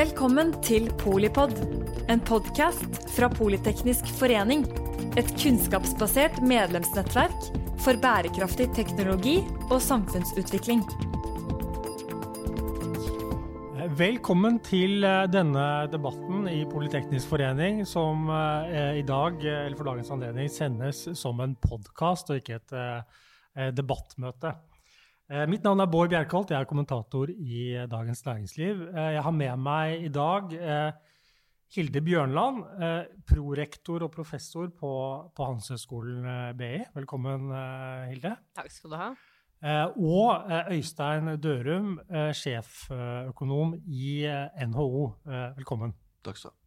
Velkommen til Polipod, en podkast fra Politeknisk forening. Et kunnskapsbasert medlemsnettverk for bærekraftig teknologi og samfunnsutvikling. Velkommen til eh, denne debatten i Politeknisk forening, som eh, i dag, eh, eller for dagens anledning, sendes som en podkast og ikke et debattmøte. Eh, mitt navn er Bård Bjerkholt, jeg er kommentator i eh, Dagens Næringsliv. Eh, jeg har med meg i dag Hilde Bjørnland, prorektor og professor på, på Handelshøyskolen BI. Velkommen, Hilde. Takk skal du ha. Og Øystein Dørum, sjeføkonom i NHO. Velkommen. Takk skal du ha.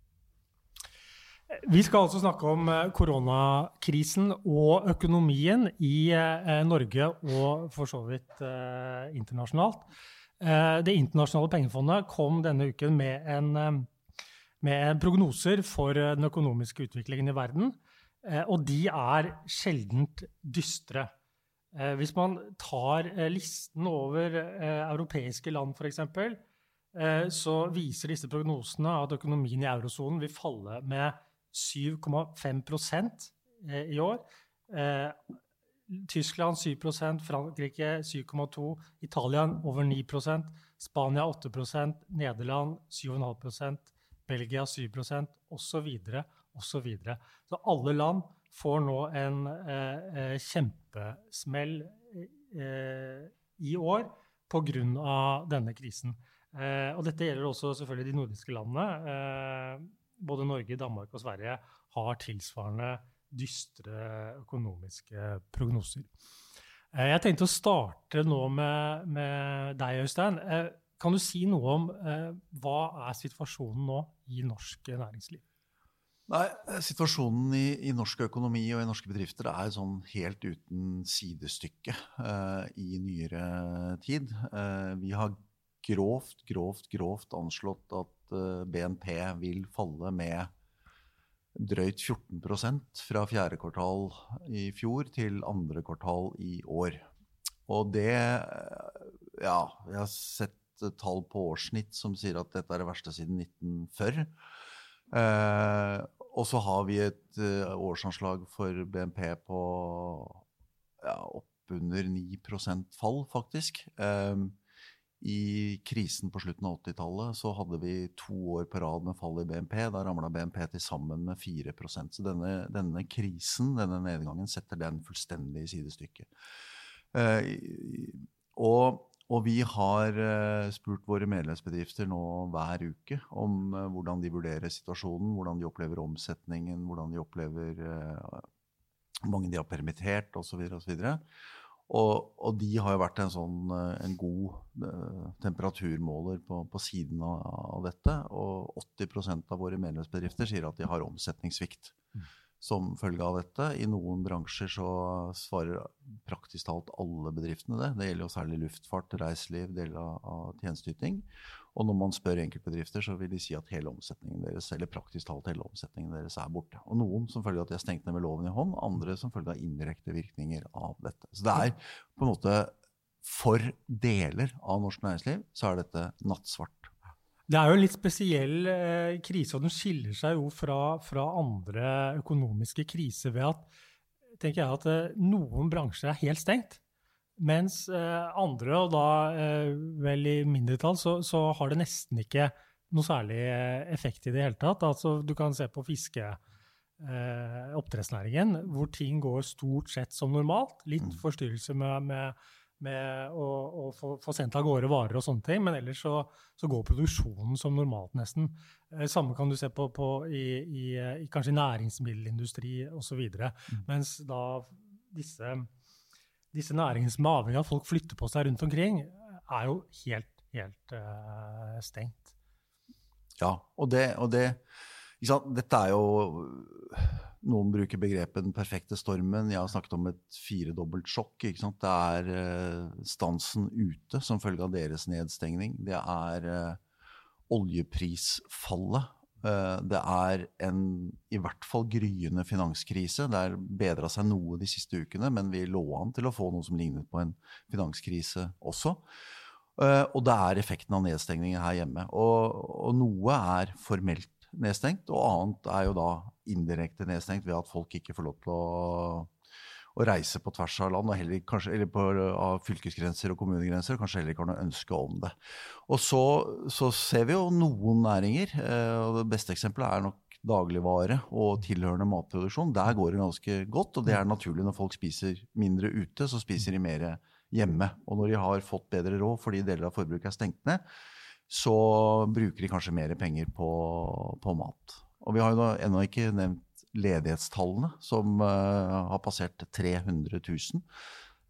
Vi skal altså snakke om eh, koronakrisen og økonomien i eh, Norge og for så vidt eh, internasjonalt. Det internasjonale pengefondet kom denne uken med, en, med prognoser for den økonomiske utviklingen i verden, og de er sjeldent dystre. Hvis man tar listen over europeiske land, f.eks., så viser disse prognosene at økonomien i eurosonen vil falle med 7,5 eh, i år. Eh, Tyskland 7% Frankrike 7,2 Italia over 9% Spania 8% Nederland 7,5% Belgia 7% osv. osv. Så alle land får nå en eh, eh kjempesmell eh, i år pga. denne krisen. Eh, og dette gjelder også selvfølgelig de nordiske landene både Norge, Danmark og Sverige har tilsvarende dystre økonomiske prognoser. Eh, jeg tenkte å starte nå med, med deg, Øystein. Eh, kan du si noe om eh, hva er situasjonen nå i norsk næringsliv? Nei, Situasjonen i, i, norsk økonomi og i norske bedrifter er sånn helt uten sidestykke uh, i nyere tid. Uh, vi har grovt, grovt, grovt anslått at Eh, BNP vil falle med drøyt 14% fra fjerde kvartal i fjor til andre kvartal i år. Og det Ja, jeg har sett tall på årssnitt som sier at dette er det verste siden 1940. Eh, og så har vi et uh, årsanslag for BNP på ja, oppunder 9 fall, faktisk. Eh, i krisen på slutten av 80-tallet så hadde vi to år på rad med fall i BNP. Da ramla BNP til sammen med 4% Så denne, denne, krisen, denne nedgangen, setter den fullstendig i sidestykket. Eh, og, og, vi har eh, spurt våre medlemsbedrifter nå hver uke om eh, hvordan de vurderer situasjonen, hvordan de opplever omsetningen, hvordan de opplever eh, mange de har permittert osv. osv. de har jo vært en, sånn, eh, en god uh, temperaturmåler på, på siden av, av, dette. Og 80% av våre medlemsbedrifter sier at de har omsetningssvikt mm. som følge av dette. I noen bransjer så svarer praktisk talt alle bedriftene det. Det gjelder jo særlig luftfart, reiseliv, deler av, av tjenesteyting. Og når man spør enkeltbedrifter, så vil de si at hele omsetningen deres eller praktisk talt hele omsetningen deres er borte. Og Noen som følge av at de har stengt ned med loven i hånd, andre som følge av indirekte virkninger av dette. Så det er på en måte For deler av norsk næringsliv så er dette nattsvart. Det er jo en litt spesiell eh, krise, og den skiller seg jo fra, fra andre økonomiske kriser ved at tenker jeg at eh, noen bransjer er helt stengt. Mens eh, andre, og da eh, vel i mindretall, så, så, har det nesten ikke noe særlig eh, effekt i det hele tatt. Altså, du kan se på fiske, eh, oppdrettsnæringen, hvor ting går stort sett som normalt. Litt mm. forstyrrelse med, med, med å, å, få, få sendt av gårde varer og sånne ting, men ellers så, så går produksjonen som normalt, nesten. Eh, samme kan du se på, på i, i, i, kanskje næringsmiddelindustri osv. Mm. Mens da disse disse næringene som er avhengig av at folk flytter på seg rundt omkring, er jo helt, helt uh, stengt. Ja, og det, og det Dette er jo Noen bruker begrepet 'den perfekte stormen'. Jeg har snakket om et firedobbelt sjokk. Det er uh, stansen ute som følge av deres nedstengning. Det er uh, oljeprisfallet det er en i hvert fall gryende finanskrise. Det har bedra seg noe de siste ukene, men vi lå an til å få noe som lignet på en finanskrise også. Uh, og det er effekten av nedstengningen her hjemme. Og, og, noe er formelt nedstengt, og annet er jo da indirekte nedstengt ved at folk ikke får lov til å, å reise på tvers av land, heller, kanskje, eller på, av fylkesgrenser og kommunegrenser, og kanskje heller ikke har noe ønske om det. Og så, så ser vi jo noen næringer, uh, og det beste eksempelet er nok dagligvare og tilhørende matproduksjon. Der går det ganske godt, og det er naturlig når folk spiser mindre ute, så spiser de mer hjemme. Og når de har fått bedre råd fordi deler av forbruket er stengt ned, så bruker de kanskje mer penger på, på mat. Og vi har jo ennå ikke nevnt ledighetstallene, som uh, har passert 300 000.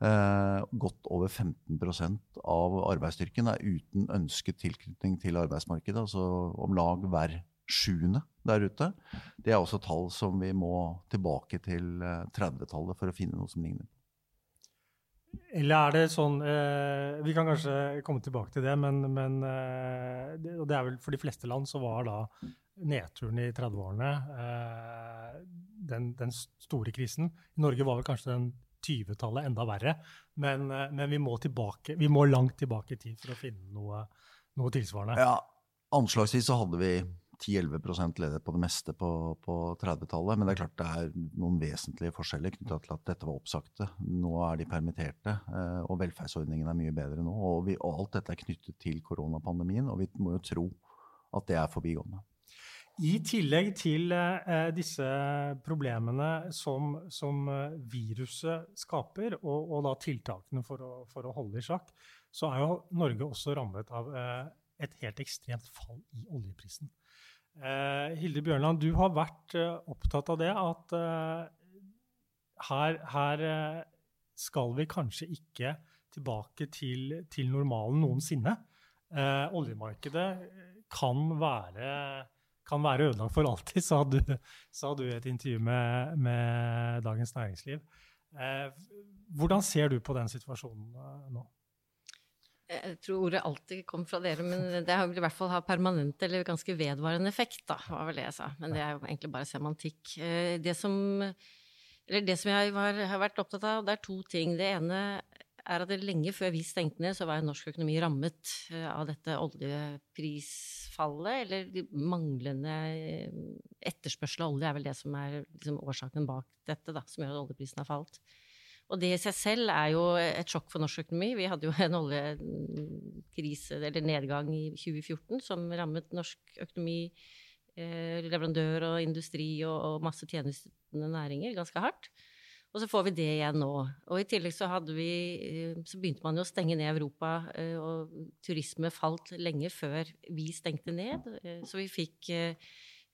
Uh, godt over 15% av arbeidsstyrken er uten ønsket tilknytning til arbeidsmarkedet. Altså om lag hver sjuende der ute. Det er også tall som vi må tilbake til 30-tallet eh, for å finne noe som ligner. Eller er det sånn eh, Vi kan kanskje komme tilbake til det, men, men eh, det, det, er vel for de fleste land så var da nedturen i 30-årene eh, den, den, store krisen. I Norge var vel kanskje den 20-tallet enda verre. Men, eh, men, vi, må tilbake, vi må langt tilbake i tid for å finne noe, noe tilsvarende. Ja, Anslagsvis så hadde vi 10-11% ledighet på det meste på, på 30-tallet. Men det er klart det er noen vesentlige forskjeller knytta til at dette var oppsagte. Nå er de permitterte, eh, og velferdsordningen er mye bedre nå. Og, vi, og alt dette er knyttet til koronapandemien, og vi må jo tro at det er forbigående. I tillegg til eh, disse problemene som, som eh, viruset skaper, og, og, da tiltakene for å, for å, holde i sjakk, så er jo Norge også rammet av eh, et helt ekstremt fall i oljeprisen. Eh, Hilde Bjørnland, du har vært eh, opptatt av det at eh, her, her skal vi kanskje ikke tilbake til, til normalen noensinne. Oljemarkedet kan være, kan være ødelagt for alltid, sa du, sa du i et intervju med, med Dagens Næringsliv. Eh, hvordan ser du på den situasjonen nå? Jeg tror ordet alltid kom fra dere, men det vil i hvert fall ha permanent eller ganske vedvarende effekt, da, var vel det jeg sa. Men det er jo egentlig bare semantikk. Eh, det som, det som jeg var, har vært opptatt av, det er to ting. Det ene er at lenge før vi stengte ned, så var norsk økonomi rammet eh, av dette oljeprisfallet, eller manglende eh, etterspørsel av olje er vel det som er liksom årsaken bak dette, da, som gjør at oljeprisen har falt. Og det i seg selv er jo et sjokk for norsk økonomi. Vi hadde jo en oljekrise, eller nedgang, i 2014 som rammet norsk økonomi, eh, leverandør og industri og, masse tjenestende næringer ganske hardt. Og så får vi det igjen nå. Og i tillegg så, vi, eh, så begynte man jo å stenge ned Europa, eh, og turisme falt lenge før vi stengte ned. Så vi fikk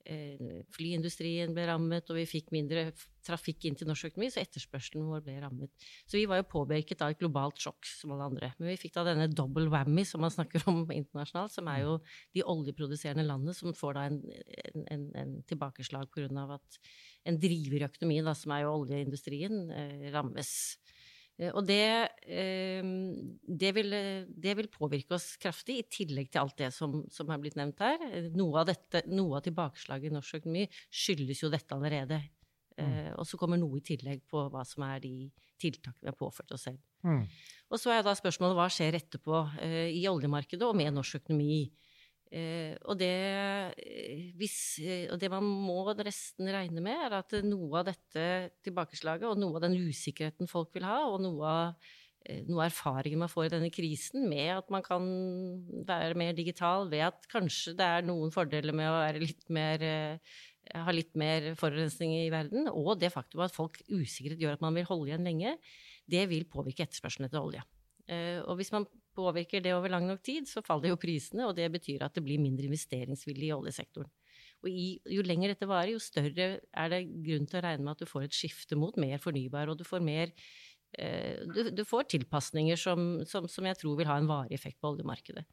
Eh, flyindustrien ble rammet, og vi fikk mindre trafikk inn til norsk økonomi, så etterspørselen vår ble rammet. Så vi var jo påvirket av et globalt sjokk som alle andre. Men vi fikk da denne double whammy som man snakker om internasjonalt, som er jo de oljeproduserende landene som får da en, en, en tilbakeslag pga. at en driver i økonomien, da, som er jo oljeindustrien, eh, rammes. Eh, og det, eh, det, vil, det, vil, påvirke oss kraftig, i tillegg til alt det som, som er blitt nevnt her. Noe av, dette, noe av tilbakeslaget i norsk økonomi skyldes jo dette allerede. Mm. Og så kommer noe i tillegg på hva som er de tiltakene vi har påført oss selv. Mm. Og så er da spørsmålet hva skjer etterpå i oljemarkedet og med norsk økonomi. Eh, og, det, eh, hvis, eh, og, det, man må resten regne med, er at noe av dette tilbakeslaget og noe av den usikkerheten folk vil ha, og noe av noe erfaring man får i denne krisen med at man kan være mer digital, ved at kanskje det er noen fordeler med å litt mer, ha litt mer forurensning i verden, og det faktum at folk usikkerhet gjør at man vil holde igjen lenge, det vil påvirke etterspørselen etter olje. Og hvis man påvirker det over lang nok tid, så faller jo prisene, og det betyr at det blir mindre investeringsvillig i oljesektoren. Og i, jo lenger dette varer, jo større er det grunn til å regne med at du får et skifte mot mer fornybar, og du får mer eh, du, du, får tilpasninger som, som, som, jeg tror vil ha en varig effekt på oljemarkedet.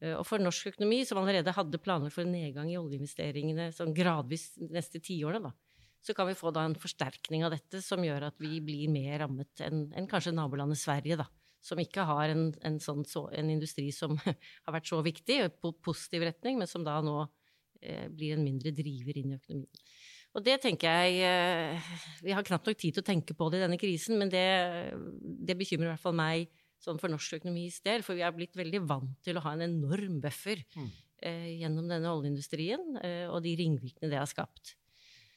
Eh, og for norsk økonomi, som allerede hadde planer for en nedgang i oljeinvesteringene sånn gradvis de neste tiårene, så kan vi få da en forsterkning av dette som gjør at vi blir mer rammet enn, enn kanskje nabolandet Sverige, da som ikke har en, en, sånn, så, en, industri som har vært så viktig, på positiv retning, men som da nå eh, blir en mindre driver inn i økonomien. Og det tenker jeg eh, Vi har knapt nok tid til å tenke på det i denne krisen, men det, det bekymrer i hvert fall meg sånn for norsk økonomis del. For vi er blitt veldig vant til å ha en enorm buffer mm. eh, gjennom denne oljeindustrien eh, og de ringvirkningene det har skapt.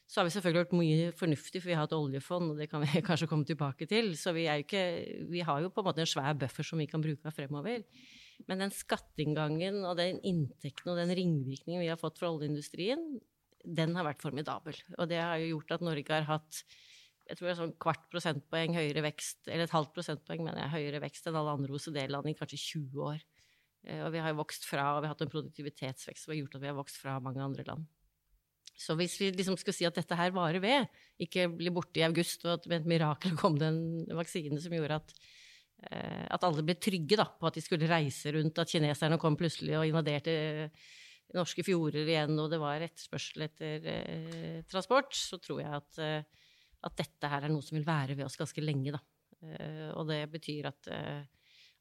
Så har vi selvfølgelig gjort mye fornuftig, for vi har et oljefond, og det kan vi kanskje komme tilbake til. Så vi, ikke, vi har jo på en måte en svær buffer som vi kan bruke fremover. Men den skatteinngangen og den inntekten og den ringvirkningen vi har fått fra oljeindustrien, den har vært formidabel. Og det har jo gjort at Norge har hatt jeg tror det er sånn kvart prosentpoeng høyere vekst, eller et halvt prosentpoeng mener jeg, høyere vekst enn alle andre OECD-land i kanskje 20 år. Eh, og vi har jo vokst fra, og vi har hatt en produktivitetsvekst som har gjort at vi har vokst fra mange andre land. Så hvis vi liksom skulle si at dette her varer ved, ikke blir borte i august, og at med et mirakel kom det en vaksine som gjorde at, eh, at alle ble trygge da, på at de skulle reise rundt, at kineserne kom plutselig og invaderte norske fjorder igjen, og det var etterspørsel etter eh, transport, så tror jeg at eh, at dette her er noe som vil være ved oss ganske lenge. Da. Eh, og det betyr at, eh,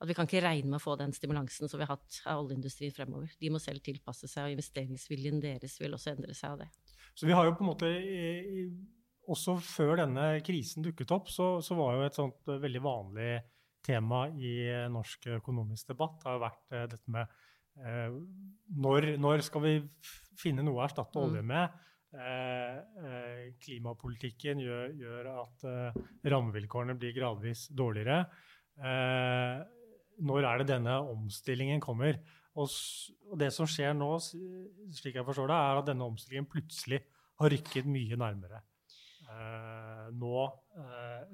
at, vi kan ikke regne med å få den stimulansen som vi har hatt av oljeindustrien fremover. De må selv tilpasse seg, og investeringsviljen deres vil også endre seg av det. Så vi har jo på en måte også før denne krisen dukket opp, så, så var jo et sånt eh, veldig vanlig tema i norsk økonomisk debatt har jo vært dette med eh, når, når, skal vi finne noe å erstatte mm. olje med? Eh, eh, klimapolitikken gjør, gjør at eh, rammevilkårene blir gradvis dårligere. Når er det denne omstillingen kommer? Og, det som skjer nå, slik jeg forstår det, er at denne omstillingen plutselig har rykket mye nærmere. nå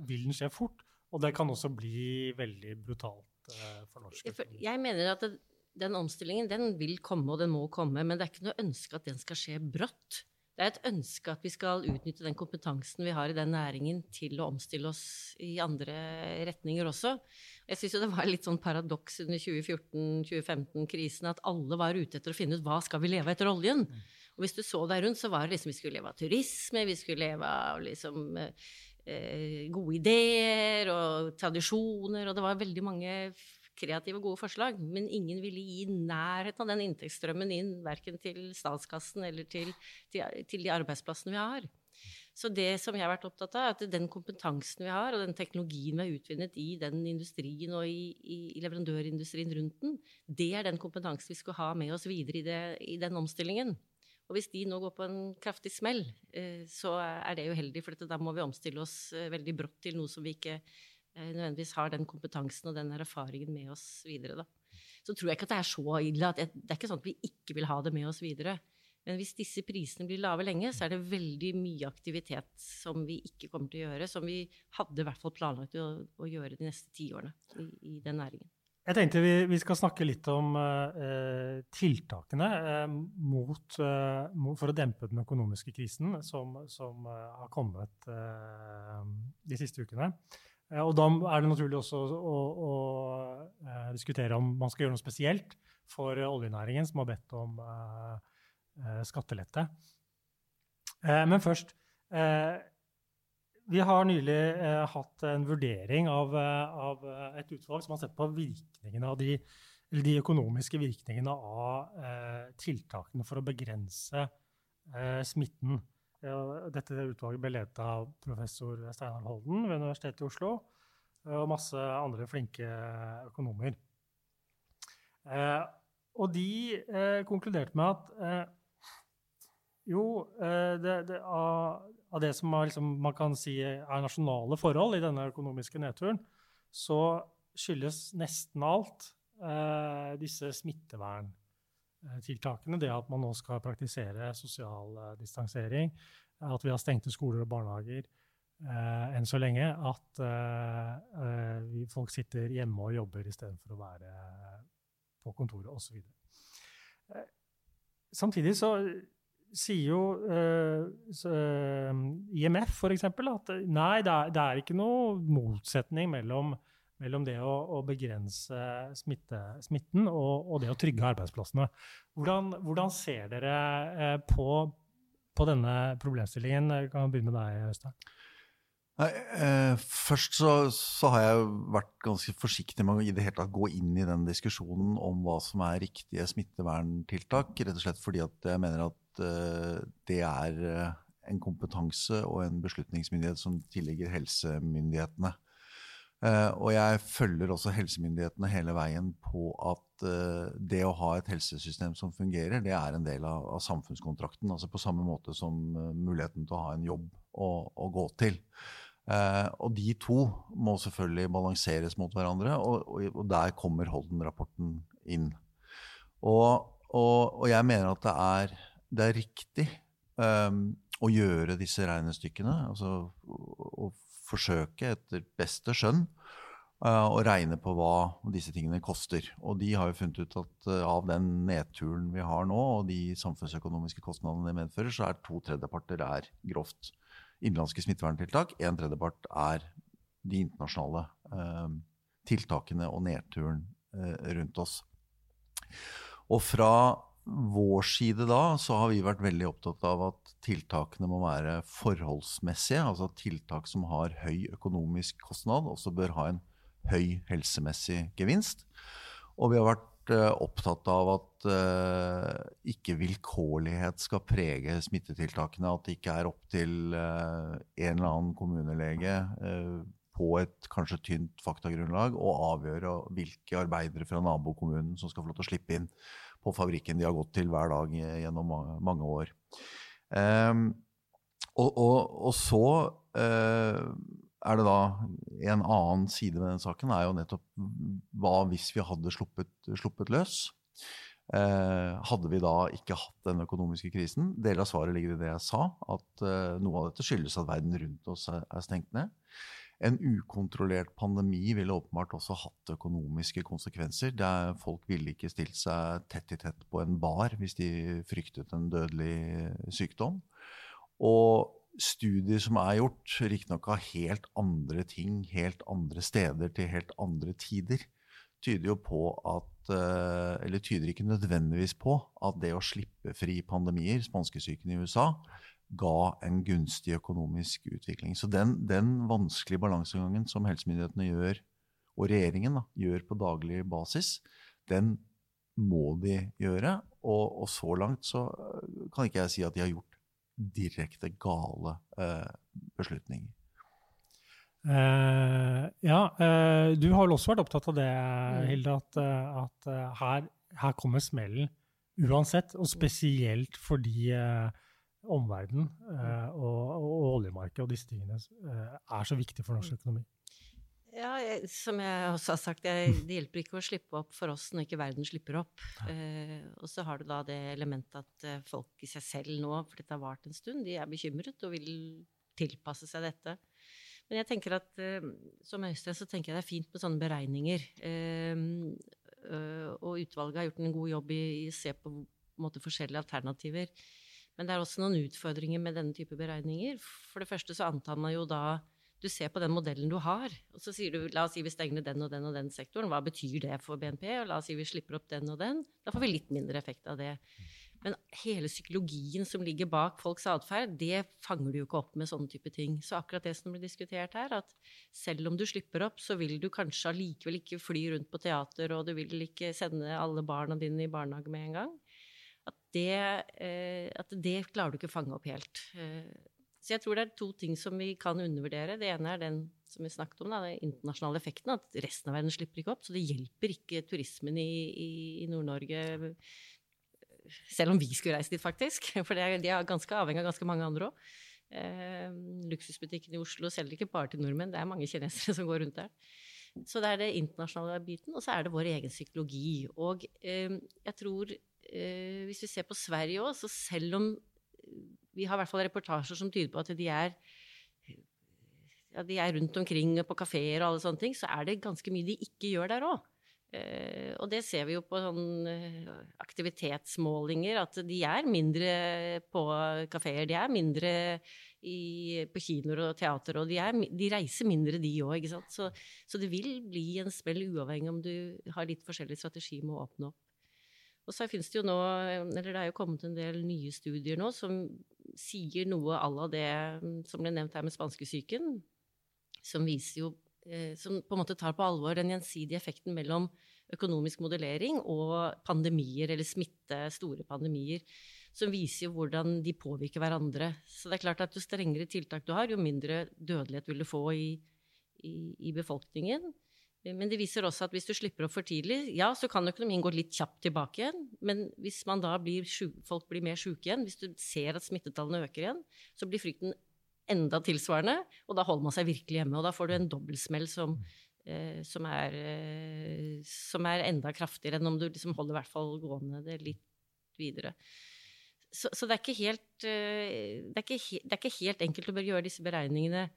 vil den skje fort, og det kan også bli veldig brutalt for norsk økonomi. Jeg mener at det, den omstillingen den vil komme, og den må komme, men det er ikke noe ønske at den skal skje brått. Det er et ønske at vi skal utnytte den kompetansen vi har i den næringen, til å omstille oss i andre retninger også. Jeg syns det var litt sånn paradoks under 2014-2015-krisen at alle var ute etter å finne ut hva skal vi leve etter oljen. Og hvis du så deg rundt, så var det liksom vi skulle leve av turisme, vi skulle leve av liksom eh, gode ideer og tradisjoner, og det var veldig mange kreative, gode forslag, men ingen ville gi nærheten av den inntektsstrømmen inn verken til statskassen eller til, til, til, de arbeidsplassene vi har. Så det som jeg har vært opptatt av, er at den kompetansen vi har, og den teknologien vi har utvinnet i den industrien og i, i leverandørindustrien rundt den, det er den kompetansen vi skal ha med oss videre i, det, i den omstillingen. Og hvis de nå går på en kraftig smell, eh, så er det uheldig, for da må vi omstille oss eh, veldig brått til noe som vi ikke nødvendigvis har den kompetansen og den erfaringen med oss videre. Da. Så tror jeg ikke at det er så ille. at Det er ikke sånn at vi ikke vil ha det med oss videre. Men hvis disse prisene blir lave lenge, så er det veldig mye aktivitet som vi ikke kommer til å gjøre, som vi hadde i hvert fall planlagt å, å gjøre de neste tiårene i, i den næringen. Jeg tenkte vi, vi skal snakke litt om eh, tiltakene eh, mot, eh, for å dempe den økonomiske krisen som, som har kommet de siste ukene. Eh, og da er det naturlig også å, å, å, eh, diskutere om man skal gjøre noe spesielt for oljenæringen, som har bedt om uh, skattelette. Uh, men først uh, Vi har nylig hatt en vurdering av, av, et utvalg som har sett på de, de økonomiske virkningene av tiltakene for å begrense smitten. Dette utvalget ble ledet av professor Steinar Holden ved Universitetet i Oslo og masse andre flinke økonomer. Eh, og de eh, konkluderte med at eh, jo, det, det, av, det som er, liksom, man kan si er nasjonale forhold i denne økonomiske nedturen, så skyldes nesten alt disse smittevern Eh, tiltakene. Det at man nå skal praktisere sosial uh, distansering, at vi har stengte skoler og barnehager eh, enn så lenge, at eh, vi, folk sitter hjemme og jobber istedenfor å være på kontoret osv. Samtidig så sier jo IMF f.eks. at nei, det er, det er, ikke noe motsetning mellom mellom det å, å begrense smitte, smitten og, og, det å trygge arbeidsplassene. Hvordan, hvordan ser dere eh, på, på, denne problemstillingen? Jeg kan begynne med deg, Øystein. Nei, eh, først så, så, har jeg vært ganske forsiktig med å i det hele tatt gå inn i den diskusjonen om hva som er riktige smitteverntiltak. Rett og slett fordi at jeg mener at eh, det er en kompetanse og en beslutningsmyndighet som tilligger helsemyndighetene. Uh, og jeg følger også helsemyndighetene hele veien på at uh, det å ha et helsesystem som fungerer, det er en del av, av samfunnskontrakten. altså På samme måte som uh, muligheten til å ha en jobb å, å gå til. og de to må selvfølgelig balanseres mot hverandre, og, og, og der kommer Holden-rapporten inn. Og, og, jeg mener at det er, det er riktig um, å gjøre disse regnestykkene. Altså å, forsøke etter beste skjønn uh, å regne på hva disse tingene koster. Og de har jo funnet ut at uh, av den nedturen vi har nå, og de samfunnsøkonomiske kostnadene det medfører, så er to tredjeparter er grovt innenlandske smitteverntiltak. En tredjepart er de internasjonale eh, tiltakene og nedturen rundt oss. Og fra vår side da så har vi vært veldig opptatt av at tiltakene må være forholdsmessige. Altså at tiltak som har høy økonomisk kostnad, også bør ha en høy helsemessig gevinst. Og vi har vært uh, opptatt av at uh, ikke vilkårlighet skal prege smittetiltakene. At det ikke er opp til uh, en eller annen kommunelege på et kanskje tynt faktagrunnlag å avgjøre hvilke arbeidere fra nabokommunen som skal få lov til å slippe inn på fabrikken de har gått til hver dag gjennom mange år. Um, og, og, og, så uh, er det da en annen side ved den saken, er jo nettopp hva hvis vi hadde sluppet, sluppet løs? Uh, hadde vi da ikke hatt den økonomiske krisen? Deler av svaret ligger i det jeg sa, at uh, noe av dette skyldes at verden rundt oss er, er stengt ned. En ukontrollert pandemi ville åpenbart også hatt økonomiske konsekvenser. Der folk ville ikke stilt seg tett i tett på en bar hvis de fryktet en dødelig sykdom. Og studier som er gjort, riktignok av helt andre ting, helt andre steder til helt andre tider, tyder jo på at eh, Eller tyder ikke nødvendigvis på at det å slippe fri pandemier, spanskesyken i USA, ga en gunstig økonomisk utvikling. Så den, den vanskelige balansegangen som helsemyndighetene gjør, og regjeringen da, gjør på daglig basis, den må de gjøre. Og, og, så langt så øh, kan ikke jeg si at de har gjort direkte gale eh, beslutninger. Uh, ja, uh, du har vel også vært opptatt av det. Hilde, at, at uh, her, her, kommer smellen uansett. Og spesielt fordi omverdenen eh, og, og, oljemarkedet og disse tingene eh, er så viktig for norsk økonomi? Ja, jeg, som jeg også har sagt, jeg, det hjelper ikke å slippe opp for oss når ikke verden slipper opp. Eh, og så har du da det elementet at eh, folk i seg selv nå, for dette har vart en stund, de er bekymret og vil tilpasse seg dette. Men jeg tenker at eh, som Øystein så tenker jeg det er fint med sånne beregninger. Eh, og utvalget har gjort en god jobb i å se på, på måte, forskjellige alternativer. Men det er også noen utfordringer med denne type beregninger. For det første så antar man jo da Du ser på den modellen du har, og så sier du la oss si vi stenger den og den og den sektoren. Hva betyr det for BNP? Og la oss si vi slipper opp den og den. Da får vi litt mindre effekt av det. Men hele psykologien som ligger bak folks atferd, det fanger du jo ikke opp med sånne type ting. Så akkurat det som blir diskutert her, at selv om du slipper opp, så vil du kanskje allikevel ikke fly rundt på teater, og du vil ikke sende alle barna dine i barnehage med en gang det, eh, at det klarer du ikke å fange opp helt. Eh, så jeg tror det er to ting som vi kan undervurdere. Det ene er den som vi snakket om, da, den internasjonale effekten. At resten av verden slipper ikke opp. Så det hjelper ikke turismen i, i, i Nord-Norge. Selv om vi skulle reise dit, faktisk. For er, de er ganske avhengig av ganske mange andre òg. Eh, luksusbutikken i Oslo selger ikke bare til nordmenn, det er mange kinesere som går rundt der. Så det er det internasjonale biten, og så er det vår egen psykologi. Og eh, jeg tror eh, hvis vi ser på Sverige òg, så selv om vi har i hvert fall reportasjer som tyder på at de er ja, de er rundt omkring på kafeer og alle sånne ting, så er det ganske mye de ikke gjør der òg. Eh, og det ser vi jo på sånn eh, aktivitetsmålinger, at de er mindre på kafeer. De er mindre i, på kinoer og teater, og de, er, de reiser mindre, de òg. Så, så det vil bli en smell uavhengig om du har litt forskjellig strategi med å åpne opp. Og så finnes det jo nå, eller det er jo kommet en del nye studier nå som sier noe à la det mm, som ble nevnt her med spanskesyken, som viser jo eh, Som på en måte tar på alvor den gjensidige effekten mellom økonomisk modellering og pandemier, eller smitte, store pandemier, som viser jo hvordan de påvirker hverandre. Så det er klart at jo strengere tiltak du har, jo mindre dødelighet vil du få i, i, i befolkningen. Men det viser også at hvis du slipper opp for tidlig, ja, så kan økonomien gå litt kjapt tilbake igjen. Men hvis man da blir syk, folk blir mer sjuke igjen, hvis du ser at smittetallene øker igjen, så blir frykten enda tilsvarende, og da holder man seg virkelig hjemme. Og da får du en dobbeltsmell som, eh, som, er, eh, som, er, enda kraftigere enn om du liksom holder i hvert fall gående det litt videre. Så, så det, er helt, eh, det, er ikke, det, er ikke helt, enkelt å gjøre disse beregningene.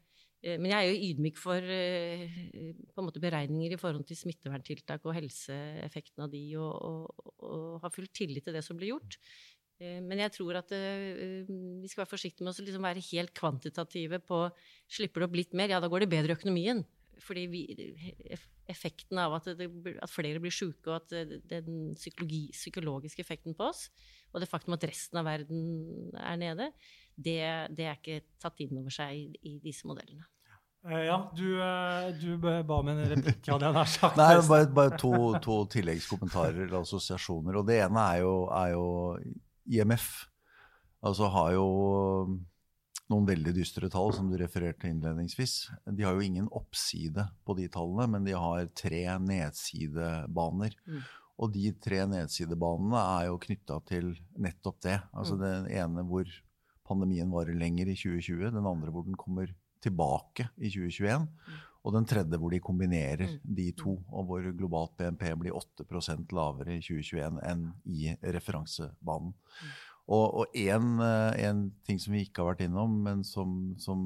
Eh, men jeg er jo ydmyk for eh, måte beregninger i forhold til smitteverntiltak og helseeffekten av de, og, og, og har full tillit til det som blir gjort. Men jeg tror at vi skal være forsiktige med å liksom være helt kvantitative på Slipper det opp litt mer, ja, da går det bedre i økonomien. Fordi vi, effekten av at, det, at flere blir sjuke, og at den psykologiske effekten på oss, og det faktum at resten av verden er nede, det, det er ikke tatt inn over seg i, i disse modellene. Eh, ja, du, eh, du, ba om en replikk, hadde jeg nær sagt. Nei, bare, bare to, to, tilleggskommentarer eller assosiasjoner. Og det ene er jo, er jo IMF. Altså har jo noen veldig dystre tall, som du refererte innledningsvis. De har jo ingen oppside på de tallene, men de har tre nedsidebaner. Mm. Og de tre nedsidebanene er jo knytta til nettopp det. Altså mm. den ene hvor pandemien varer lenger i 2020, den andre hvor den kommer tilbake i 2021. Mm. Og den tredje hvor de kombinerer mm. de to, og hvor globalt BNP blir 8% lavere i 2021 enn i referansebanen. Mm. Og én eh, ting som vi ikke har vært innom, men som, som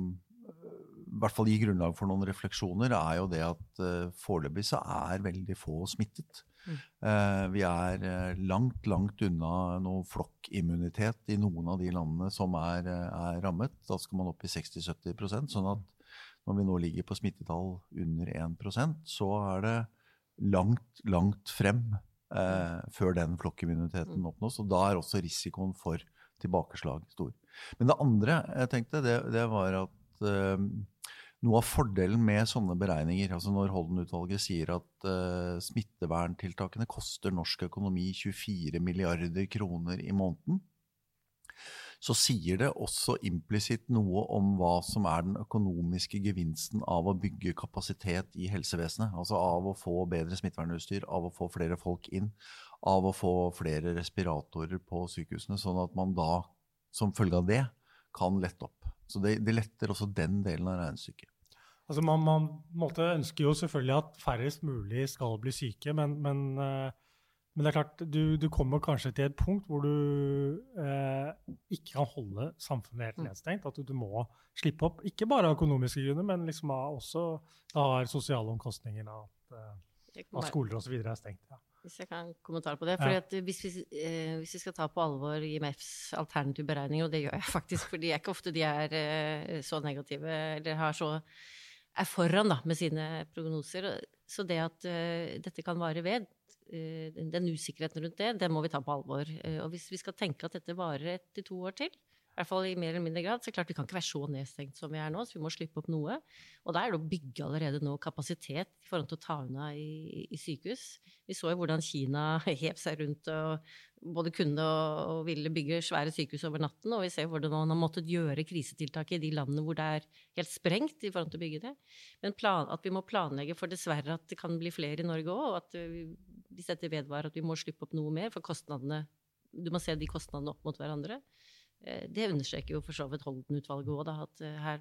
eh, i hvert fall gir grunnlag for noen refleksjoner, er jo det at uh, foreløpig så er veldig få smittet. Mm. Vi er uh, langt, langt unna noe flokkimmunitet i noen av de landene som er, er rammet. Da skal man opp i 60-70% sånn at når vi nå ligger på smittetall under 1% så er det langt, langt frem eh, før den flokkimmuniteten mm. oppnås. Og da er også risikoen for tilbakeslag stor. Men det andre jeg tenkte, det, det var at eh, noe av fordelen med sånne beregninger, altså når Holden-utvalget sier at uh, smitteverntiltakene koster norsk økonomi 24 milliarder kroner i måneden, så sier det også implisitt noe om hva som er den økonomiske gevinsten av å bygge kapasitet i helsevesenet. Altså av å få bedre smittevernutstyr, av å få flere folk inn, av å få flere respiratorer på sykehusene, sånn at man da, som følge av det, kan lette opp. Så det, det letter også den delen av regnestykket. Altså man, man ønsker jo selvfølgelig at færrest mulig skal bli syke, men, men uh men det er klart, du, du, kommer kanskje til et punkt hvor du eh, ikke kan holde samfunnet helt mm. nedstengt. At du, du, må slippe opp. Ikke bare av økonomiske grunner, men liksom også det har sosiale omkostninger av at, eh, at skoler osv. er stengt. Ja. Hvis jeg kan kommentere på det. Ja. Hvis vi, eh, hvis, vi, skal ta på alvor IMFs alternative beregninger, og det gjør jeg faktisk, for det er ikke ofte de er eh, så negative eller har så er foran da, med sine prognoser. Så det at uh, dette kan vare ved, uh, den usikkerheten rundt det, det må vi ta på alvor. Uh, og hvis vi skal tenke at dette varer ett til to år til, i hvert fall i mer eller mindre grad, så klart vi kan ikke være så nedstengt som vi er nå, så vi må slippe opp noe. Og da er det å bygge allerede nå kapasitet i forhold til å ta unna i, i sykehus. Vi så jo hvordan Kina hev seg rundt og både kunne og, ville bygge svære sykehus over natten, og vi ser hvordan man har måttet gjøre krisetiltak i de landene hvor det er helt sprengt i forhold til å bygge det. Men plan, at vi må planlegge for dessverre at det kan bli flere i Norge òg, og at vi, hvis dette vedvarer at vi må slippe opp noe mer, for kostnadene Du må se de kostnadene opp mot hverandre. Eh, det understreker jo for så vidt Holden-utvalget òg, at eh, her,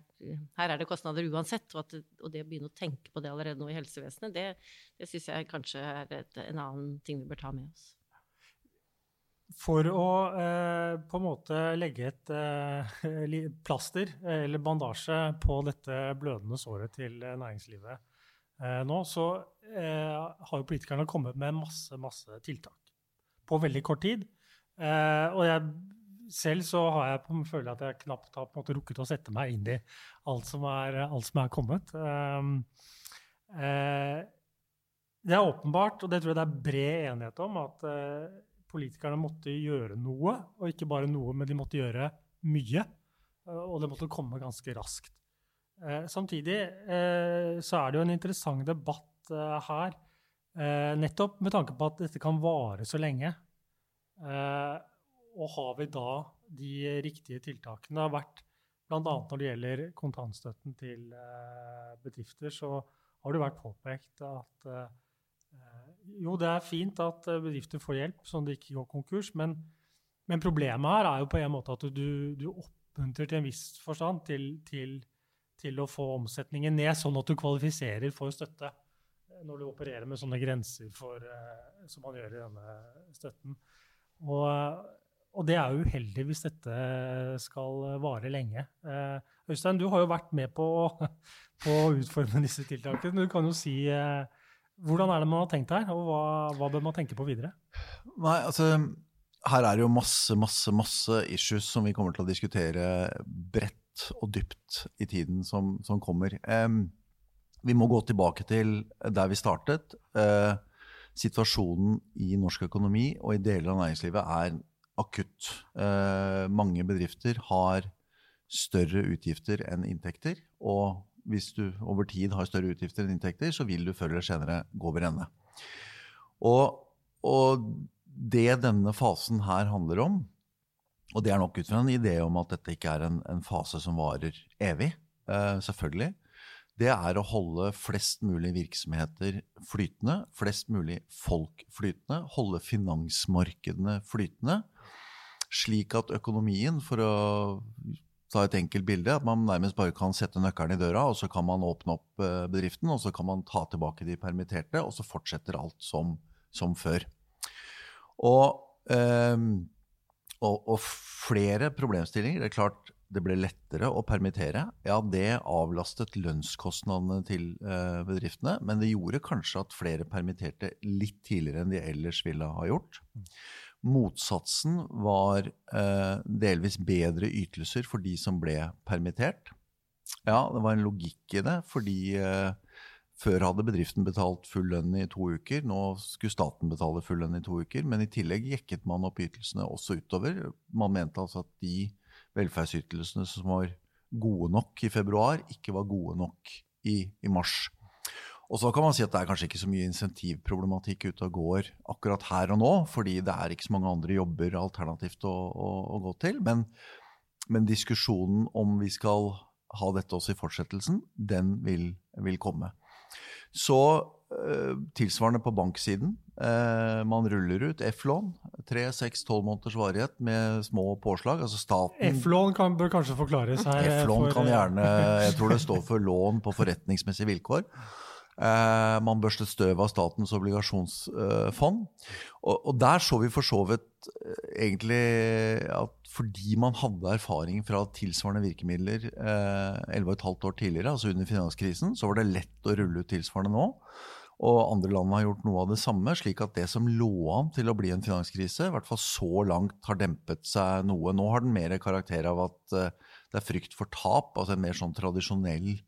her, er det kostnader uansett. Og, at, og, det å begynne å tenke på det allerede nå i helsevesenet, det, det syns jeg kanskje er et, en annen ting vi bør ta med oss. For å eh, på en måte legge et eh, plaster eller bandasje på dette blødende såret til næringslivet eh, nå, så eh, har jo politikerne kommet med masse, masse tiltak på veldig kort tid. og jeg selv så har jeg på, føler at jeg knapt har på en måte rukket å sette meg inn i alt som er, alt som er kommet. Um, uh, det er åpenbart, og det tror jeg det er bred enighet om, at uh, politikerne måtte gjøre noe. Og ikke bare noe, men de måtte gjøre mye. Uh, og det måtte komme ganske raskt. samtidig så er det jo en interessant debatt her, nettopp med tanke på at dette kan vare så lenge. Uh, og har vi da de riktige tiltakene? Det har vært Bl.a. når det gjelder kontantstøtten til bedrifter, så har det vært påpekt at jo, det er fint at bedrifter får hjelp, sånn at de ikke går konkurs. Men, men, problemet her er jo på en måte at du, du oppmuntrer til en viss forstand til, til, til, å få omsetningen ned, sånn at du kvalifiserer for støtte når du opererer med sånne grenser for, som man gjør i denne støtten. Og, og, det er jo uheldig hvis dette skal vare lenge. Uh, Øystein, du har jo vært med på, på, å utforme disse tiltakene. Du kan jo si uh, hvordan er det man har tenkt her, og hva, hva bør man tenke på videre? Nei, altså her er det jo masse, masse, masse issues som vi kommer til å diskutere bredt og dypt i tiden som, som kommer. Um, vi må gå tilbake til der vi startet. Uh, situasjonen i norsk økonomi og i deler av næringslivet er akutt. Uh, mange bedrifter har større utgifter enn inntekter. Og hvis du over tid har større utgifter enn inntekter, så vil du før eller senere gå over ende. Og, og det denne fasen her handler om, og det er nok ut fra en idé om at dette ikke er en, en fase som varer evig, eh, selvfølgelig, det er å holde flest mulig virksomheter flytende, flest mulig folk flytende, holde finansmarkedene flytende, slik at økonomien, for å ta et enkelt bilde, at man nærmest bare kan sette nøkkelen i døra, og så kan man åpne opp eh, bedriften, og så kan man ta tilbake de permitterte, og så fortsetter alt som, som før. Og, um, og, og, flere problemstillinger. Det er klart det ble lettere å permittere. Ja, det avlastet lønnskostnadene til uh, bedriftene, men det gjorde kanskje at flere permitterte litt tidligere enn de ellers ville ha gjort. Motsatsen var eh, delvis bedre ytelser for de som ble permittert. Ja, det var en logikk i det, fordi eh, før hadde bedriften betalt full lønn i to uker, nå skulle staten betale full lønn i to uker. Men i tillegg jekket man opp ytelsene også utover. Man mente altså at de velferdsytelsene som var gode nok i februar, ikke var gode nok i, i mars. Og så kan man si at det er kanskje ikke så mye insentivproblematikk ute og går akkurat her og nå, fordi det er ikke så mange andre jobber alternativt å, å, å gå til. Men, men, diskusjonen om vi skal ha dette også i fortsettelsen, den vil, vil komme. Så uh, tilsvarende på banksiden. Uh, man ruller ut F-lån. Tre, seks, tolv måneders varighet med små påslag. Altså staten F-lån bør kanskje forklares her. Eh, F-lån for... kan gjerne Jeg tror det står for lån på forretningsmessige vilkår. Uh, man børstet støv av statens obligasjonsfond. Og, der så vi for så vidt egentlig at fordi man hadde erfaring fra tilsvarende virkemidler eh, 11,5 år tidligere, altså under finanskrisen, så var det lett å rulle ut tilsvarende nå. Og andre land har gjort noe av det samme, slik at det som lå an til å bli en finanskrise, i hvert fall så langt har dempet seg noe. Nå har den mer karakter av at eh, det er frykt for tap, altså en mer sånn tradisjonell eh,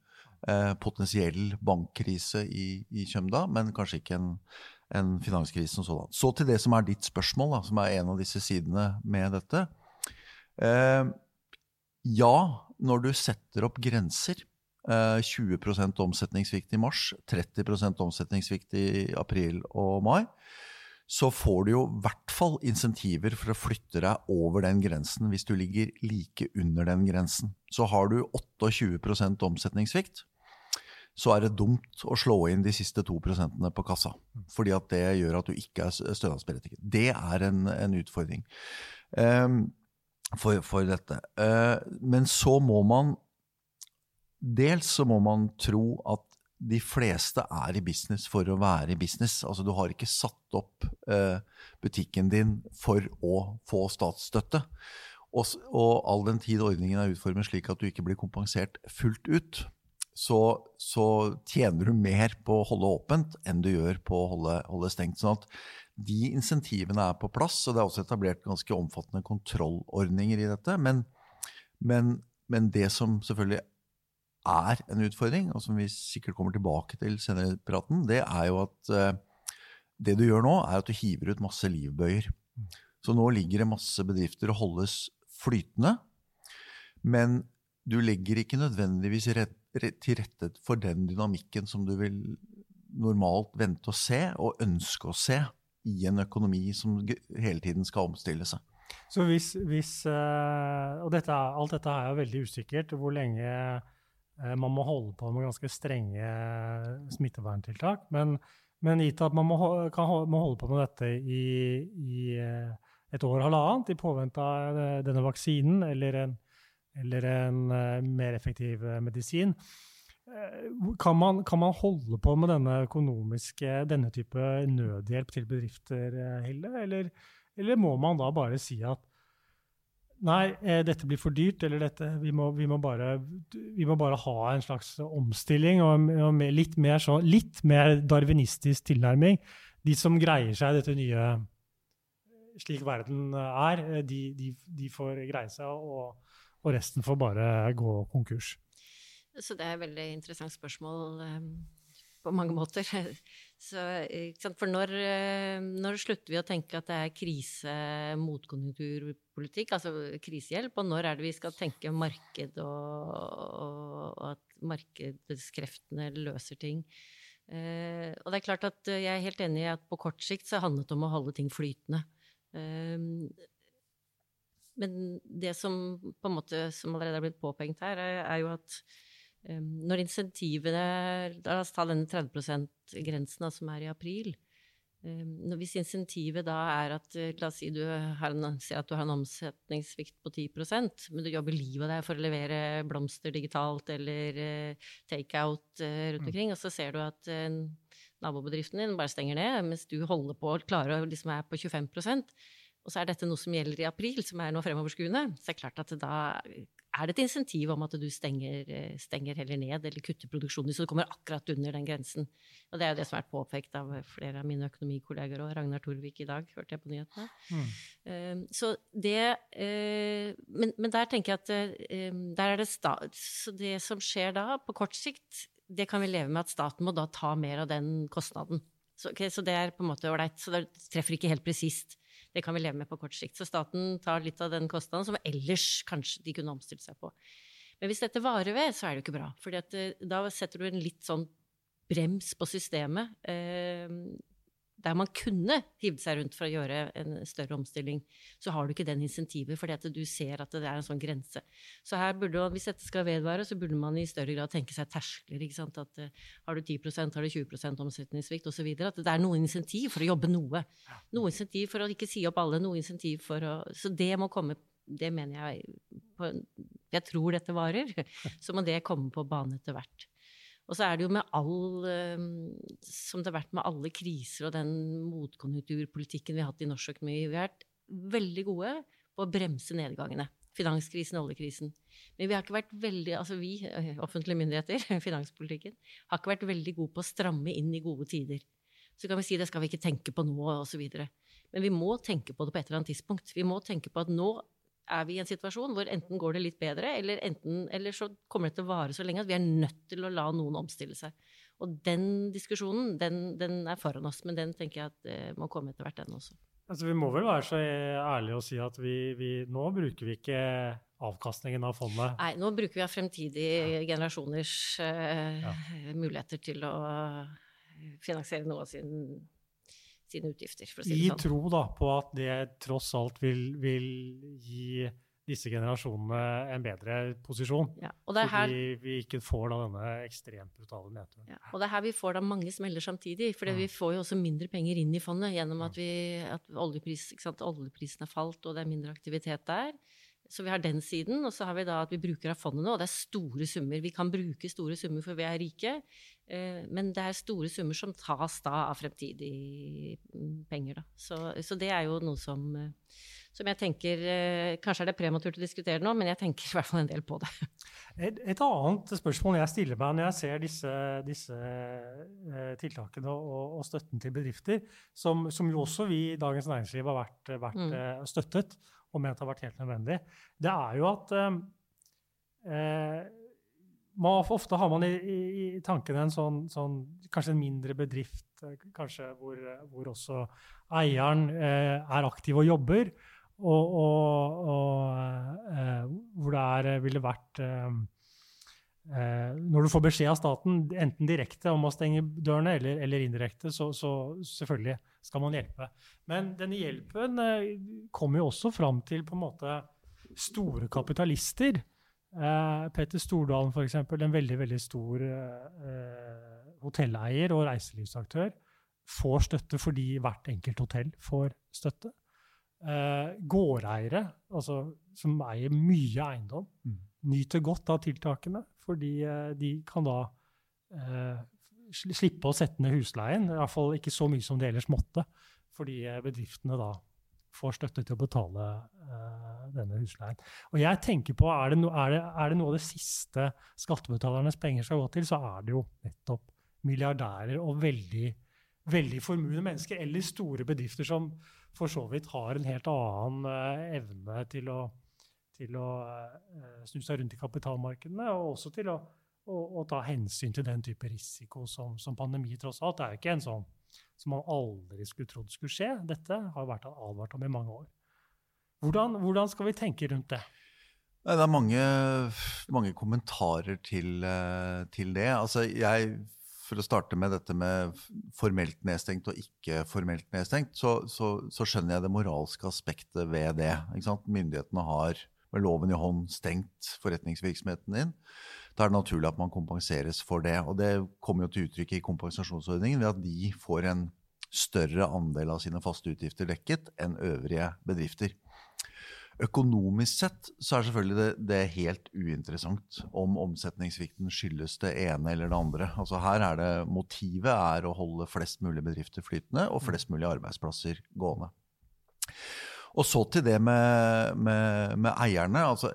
potensiell bankkrise i, i Kjømda, men kanskje ikke en, en finanskrise som sådan. Så til det som er ditt spørsmål, da, som er en av disse sidene med dette. Eh, ja, når du setter opp grenser, eh, 20% omsetningssvikt i mars, 30% omsetningssvikt i april og mai, så får du jo i hvert fall insentiver for å flytte deg over den grensen hvis du ligger like under den grensen. Så har du 28% omsetningssvikt, så er det dumt å slå inn de siste to prosentene på kassa. Fordi at det gjør at du ikke er stønadsberettiget. Det er en, en utfordring. Um, for, for dette. Uh, men så må man Dels så må man tro at de fleste er i business for å være i business. Altså Du har ikke satt opp eh, butikken din for å få statsstøtte. Og, og, all den tid ordningen er utformet slik at du ikke blir kompensert fullt ut, så, så tjener du mer på å holde åpent enn du gjør på å holde, holde stengt. sånn at de insentivene er på plass, og det er også etablert ganske omfattende kontrollordninger i dette. Men, men, men det som selvfølgelig er en utfordring, og som vi sikkert kommer tilbake til senere i praten, det er jo at uh, det du gjør nå, er at du hiver ut masse livbøyer. Så nå ligger det masse bedrifter og holdes flytende. Men du legger ikke nødvendigvis til rette for den dynamikken som du vil normalt vente å se og ønske å se i en økonomi som hele tiden skal omstille seg. Så hvis, hvis Og dette, alt dette er jo veldig usikkert, hvor lenge man må holde på med ganske strenge smitteverntiltak. Men, men gitt at man må, kan, må, holde på med dette i, i et år og halvannet i påvente av denne vaksinen eller en, eller en mer effektiv medisin, kan man, kan man, holde på med denne økonomiske, denne type nødhjelp til bedrifter, Hilde? Eller, eller må man da bare si at nei, eh, dette blir for dyrt, eller dette, vi må, vi må, bare, vi må bare, ha en slags omstilling og, og litt, mer så, litt mer darwinistisk tilnærming? De som greier seg dette nye slik verden er, de, de, de får greie seg, og, og resten får bare gå konkurs. Så det er et veldig interessant spørsmål um, på mange måter. Så, For når, eh, når, slutter vi å tenke at det er krise, motkonjunkturpolitikk, altså krisehjelp, og når er det vi skal tenke marked og, og, og at markedskreftene løser ting? Eh, og det er klart at jeg er helt enig i at på kort sikt så handlet det om å holde ting flytende. Eh, men det som på en måte, som allerede er blitt påpekt her, er, er jo at når insentivene La oss ta denne 30 %-grensen som er i april. Hvis insentivet da er at eh, La oss si du har en, at du har en omsetningssvikt på 10% men du jobber livet av deg for å levere blomster digitalt eller uh, takeout uh, rundt mm. omkring, og så ser du at nabobedriften din bare stenger ned, mens du holder på og klarer å liksom er på 25% og så er dette noe som gjelder i april, som er noe fremoverskuende, så det er klart at da er det et insentiv om at du stenger, stenger heller ned eller kutter produksjonen så du kommer akkurat under den grensen. Og det er jo det som har vært påpekt av flere av mine økonomikolleger og Ragnar Torvik i dag, hørte jeg på nyhetene. Mm. Så det uh, men, men, der tenker jeg at uh, der er det Så det som skjer da, på kort sikt, det kan vi leve med at staten må da ta mer av den kostnaden. Så, okay, så det er på en måte ålreit. Så det treffer ikke helt presist. Det kan vi leve med på kort sikt. Så staten tar litt av den kostnaden som ellers kanskje de kunne omstilt seg på. Men hvis dette varer ved, så er det jo ikke bra. For eh, da setter du en litt sånn brems på systemet. Der man kunne hivd seg rundt for å gjøre en større omstilling, så har du ikke den insentivet fordi at du ser at det er en sånn grense. Så her burde, hvis dette skal vedvare, så burde man i større grad tenke seg terskler. ikke sant? At uh, Har du 10 har du 20% omsetningssvikt osv. At det er noe insentiv for å jobbe noe. Noe insentiv for å ikke si opp alle, noe insentiv for å Så det må komme Det mener jeg på, Jeg tror dette varer. Så må det komme på bane etter hvert. Og så er det jo med all eh, Som det har vært med alle kriser og den motkonjunkturpolitikken vi har hatt i norsk økonomi. Vi har vært veldig gode på å bremse nedgangene. Finanskrisen, oljekrisen. Men vi har ikke vært veldig, altså vi, eh, offentlige myndigheter, finanspolitikken, har ikke vært veldig gode på å stramme inn i gode tider. Så kan vi si det skal vi ikke tenke på nå, osv. Men vi må tenke på det på et eller annet tidspunkt. Vi må tenke på at nå er vi i en situasjon hvor enten går det litt bedre, eller, enten, eller så kommer det til å vare så lenge at vi er nødt til å la noen omstille seg. Og den diskusjonen, den, den er foran oss, men den tenker jeg at uh, må komme etter hvert, den også. Altså, vi må vel være så ærlige og si at vi, vi, nå bruker vi ikke avkastningen av fondet? Nei, nå bruker vi av fremtidige generasjoners uh, ja. muligheter til å finansiere noe av sin sine utgifter. For å si det I sånn. tro da, på at det tross alt vil, vil gi disse generasjonene en bedre posisjon. Ja, fordi her, vi ikke får da denne ekstremt brutale nedturen. Ja, og det er her vi får da mange smeller samtidig. For mm. vi får jo også mindre penger inn i fondet gjennom at, vi, at oljepris, oljeprisen har falt og det er mindre aktivitet der. Så vi har den siden, og så har vi da at vi bruker av fondet nå, og det er store summer. Vi kan bruke store summer for vi er rike, Eh, men det er store summer som tas da av fremtidige penger. Da. Så, så, det er jo noe som, eh, som, jeg tenker eh, Kanskje er det prematurt å diskutere nå, men jeg tenker i hvert fall en del på det. Et, et annet spørsmål jeg stiller meg når jeg ser disse, disse tiltakene og, og, støtten til bedrifter, som, som, jo også vi i Dagens Næringsliv har vært, vært mm. støttet og ment har vært helt nødvendig, det er jo at eh, man, ofte har man i, i, i tankene en sånn, sånn, kanskje en mindre bedrift, eh, kanskje hvor, hvor også eieren eh, er aktiv og jobber, og, og, og eh, hvor det er, ville vært eh, eh, Når du får beskjed av staten, enten direkte om å stenge dørene eller, eller indirekte, så, så, selvfølgelig skal man hjelpe. Men denne hjelpen eh, kommer jo også fram til på en måte store kapitalister. Eh, Petter Stordalen, f.eks., en veldig veldig stor eh, hotelleier og reiselivsaktør, får støtte fordi hvert enkelt hotell får støtte. Eh, gårdeiere, altså, som eier mye eiendom, mm. Nyter godt av tiltakene, fordi eh, de kan da eh, slippe å sette ned husleien, iallfall ikke så mye som de ellers måtte, fordi eh, bedriftene da får støtte til å betale uh, denne husleien. Og jeg tenker på, er det, no, er, det, er det, noe av det siste skattebetalernes penger skal gå til, så er det jo nettopp milliardærer og veldig, veldig formuende mennesker, eller store bedrifter som for så vidt har en helt annen uh, evne til å, til å uh, snu seg rundt i kapitalmarkedene, og også til å, å, å ta hensyn til den type risiko som, som pandemi tross alt. Det er jo ikke en sånn som man aldri skulle trodd skulle skje. Dette har vært advart om i mange år. Hvordan, hvordan skal vi tenke rundt det? Det er mange, mange kommentarer til, eh, til, det. Altså, jeg, for å starte med dette med formelt nedstengt og ikke formelt nedstengt, så, så, så skjønner jeg det moralske aspektet ved det. Myndighetene har med loven i hånd stengt forretningsvirksomheten din da er det naturlig at man kompenseres for det. Og det kommer jo til uttrykk i kompensasjonsordningen ved at de får en større andel av sine faste utgifter dekket enn øvrige bedrifter. Økonomisk sett så er selvfølgelig det, det helt uinteressant om omsetningssvikten skyldes det ene eller det andre. Altså her er det Motivet er å holde flest mulig bedrifter flytende og flest mulig arbeidsplasser gående. Og så til det med, med, med eierne. altså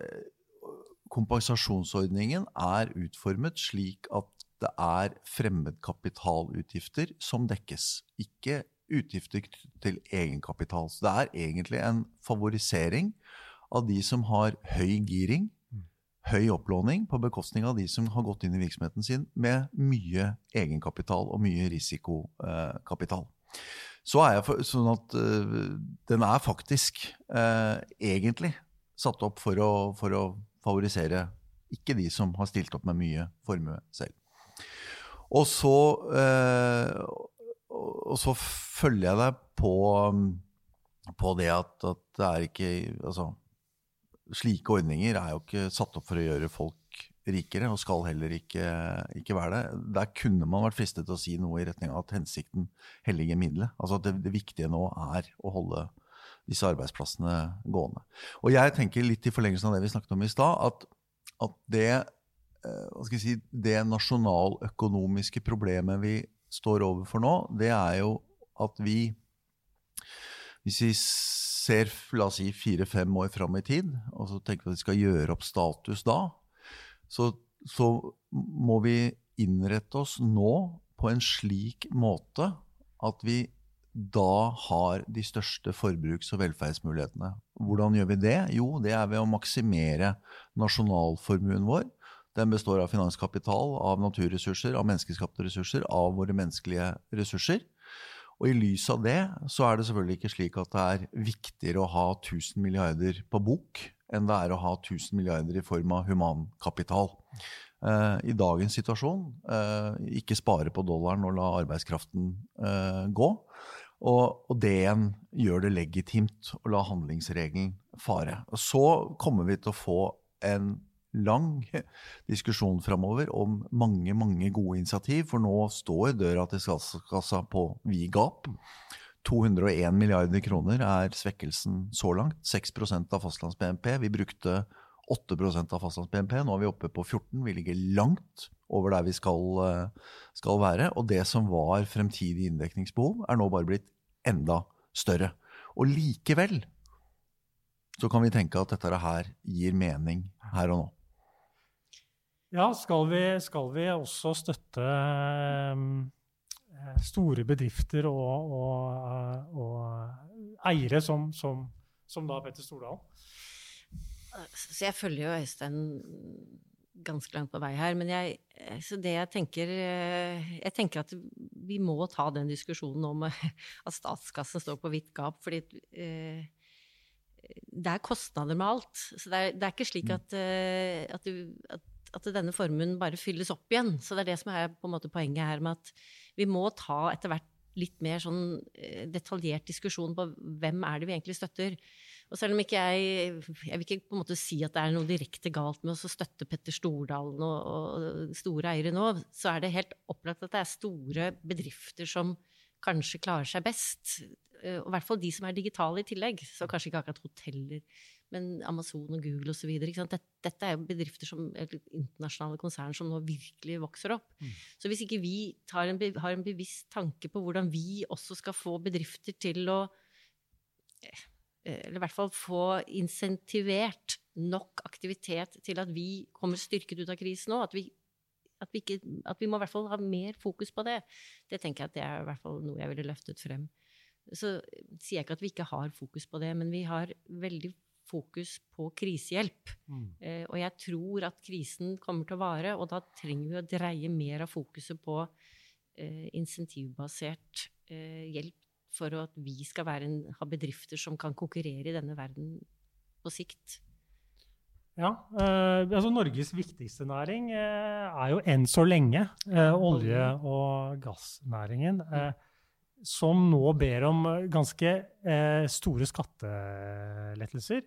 kompensasjonsordningen er utformet slik at det er fremmedkapitalutgifter som dekkes, ikke utgifter til egenkapital. Så det er egentlig en favorisering av de som har høy giring, høy opplåning, på bekostning av de som har gått inn i virksomheten sin med mye egenkapital og mye risikokapital. Så er jeg for, sånn at uh, den er faktisk uh, egentlig satt opp for å, for å favorisere ikke de som har stilt opp med mye formue selv. Og så, uh, og så følger jeg deg på, på det at, at, det er ikke Altså, slike ordninger er jo ikke satt opp for å gjøre folk rikere, og skal heller ikke, ikke være det. Der kunne man vært fristet til å si noe i retning av at hensikten helliger middelet. Altså at det, det viktige nå er å holde disse arbeidsplassene gående. Og jeg tenker litt i forlengelsen av det vi snakket om i stad, at, at, det, eh, si, det nasjonaløkonomiske problemet vi står overfor nå, det er jo at vi Hvis vi ser la oss si fire-fem år fram i tid, og så tenker vi at vi skal gjøre opp status da, så, så må vi innrette oss nå på en slik måte at vi da har de største forbruks- og velferdsmulighetene. Hvordan gjør vi det? Jo, det er ved å maksimere nasjonalformuen vår. Den består av finanskapital, av naturressurser, av menneskeskapte ressurser, av våre menneskelige ressurser. Og i lys av det så er det selvfølgelig ikke slik at det er viktigere å ha 1000 milliarder på bok enn det er å ha 1000 milliarder i form av humankapital. Uh, I dagens situasjon, uh, ikke spare på dollaren og la arbeidskraften uh, gå. Og, og, det igjen gjør det legitimt å la handlingsregelen fare. Og så kommer vi til å få en lang diskusjon framover om mange mange gode initiativ, for nå står døra til statskassa på vid gap. 201 milliarder kroner er svekkelsen så langt. 6% av fastlands-BNP. Vi brukte 8% av fastlands-BNP. Nå er vi oppe på 14 Vi ligger langt over der vi skal, eh, skal, være. Og det som var fremtidig inndekningsbehov, er nå bare blitt enda større. Og likevel så kan vi tenke at dette her gir mening her og nå. Ja, skal vi, skal vi også støtte um, store bedrifter og, og, og eiere som, som, som, da Petter Stordalen? Så jeg følger jo Øystein ganske langt på vei her. Men jeg, så det jeg tenker eh, Jeg tenker at vi må ta den diskusjonen om at statskassen står på vidt gap. fordi eh, det er kostnader med alt. Så det er, det er ikke slik mm. at, eh, at, at denne formuen bare fylles opp igjen. Så det er det som er på en måte poenget her med at vi må ta etter hvert litt mer sånn eh, detaljert diskusjon på hvem er det vi egentlig støtter. Og selv om ikke jeg Jeg vil ikke på en måte si at det er noe direkte galt med å støtte Petter Stordalen og, og store eiere nå, så er det helt opplagt at det er store bedrifter som kanskje klarer seg best. Eh, og i hvert fall de som er digitale i tillegg. Så kanskje ikke akkurat hoteller, men Amazon og Google osv. Dette, dette er jo bedrifter som, internasjonale konsern som nå virkelig vokser opp. Mm. Så hvis ikke vi en, har en bevisst tanke på hvordan vi også skal få bedrifter til å eh, eller i hvert fall få insentivert nok aktivitet til at vi kommer styrket ut av krisen nå. At vi, at vi, ikke, at vi må i hvert fall ha mer fokus på det. Det tenker jeg at det er i hvert fall noe jeg ville løftet frem. Så sier jeg ikke at vi ikke har fokus på det, men vi har veldig fokus på krisehjelp. Mm. Eh, og jeg tror at krisen kommer til å vare, og da trenger vi å dreie mer av fokuset på eh, insentivbasert eh, hjelp for at vi skal en, ha bedrifter som kan konkurrere i denne verden på sikt. Ja, eh, altså Norges viktigste næring eh, er jo enn så lenge eh, olje- og gassnæringen. Eh, som nå ber om ganske eh, store skattelettelser.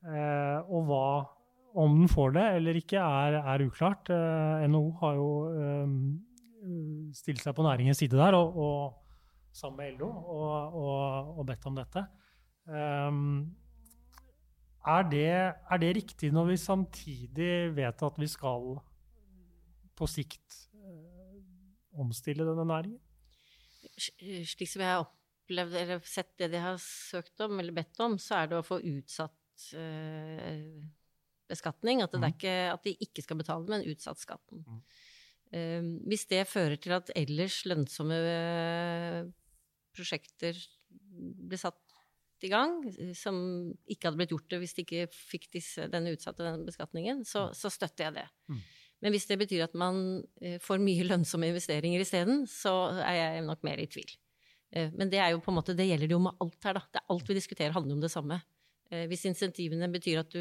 Eh, og hva om den får det eller ikke, er, er uklart. NHO har jo stilt seg på næringens side der og, og sammen med LO og, og, og bedt om dette. Um, er, det, er, det, riktig når vi samtidig vet at vi skal på sikt uh, omstille denne næringen? Slik som jeg har opplevd eller sett det de har søkt om eller bedt om, så er det å få utsatt beskatning. At, det mm. ikke, at, de ikke skal betale, men utsatt skatten. Mm. Uh, hvis det fører til at ellers lønnsomme prosjekter ble satt i gang, som ikke hadde blitt gjort det hvis de ikke fikk disse, denne utsatte denne beskatningen, så, mm. så, støtter jeg det. Mm. Men hvis det betyr at man eh, får mye lønnsomme investeringer isteden, så er jeg nok mer i tvil. Eh, men det er jo på en måte, det gjelder jo med alt her, da. Det er alt vi diskuterer handler om det samme. Eh, hvis insentivene betyr at du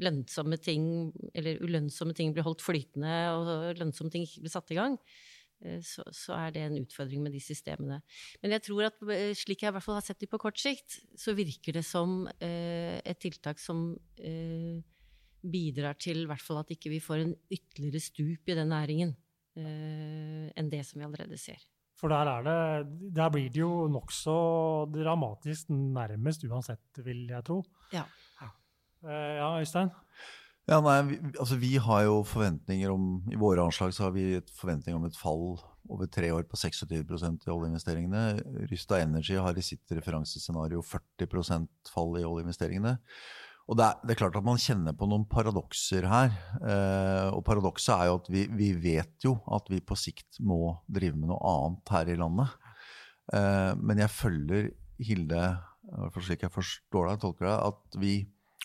lønnsomme ting, eller ulønnsomme ting blir holdt flytende, og lønnsomme ting ikke blir satt i gang, Eh, så, så, er det en utfordring med de systemene. Men jeg tror at eh, slik jeg i hvert fall har sett det på kort sikt, så virker det som eh, et tiltak som eh, bidrar til i hvert fall at ikke vi får en ytterligere stup i den næringen eh, enn det som vi allerede ser. For der, er det, der blir det jo nokså dramatisk nærmest uansett, vil jeg tro. Ja. Eh, ja, Øystein? Ja, nei, vi, altså vi har jo forventninger om I våre anslag så har vi et forventning om et fall over tre år på 26% i oljeinvesteringene. Rysta Energy har i sitt referansescenario 40% fall i oljeinvesteringene. Og det er, det er, klart at man kjenner på noen paradokser her. Eh, og paradokset er jo at vi, vi, vet jo at vi på sikt må drive med noe annet her i landet. Eh, men jeg følger Hilde, for slik jeg forstår deg, tolker deg, at vi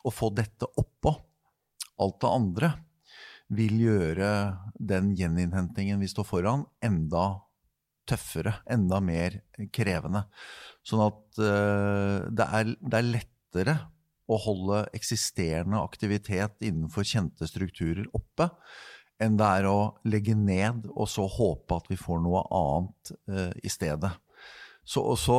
å få dette oppå alt det andre vil gjøre den gjeninnhentingen vi står foran, enda tøffere, enda mer krevende. Sånn at uh, det, er, det, er, lettere å holde eksisterende aktivitet innenfor kjente strukturer oppe, enn det er å legge ned og så håpe at vi får noe annet eh, i stedet. Så, og så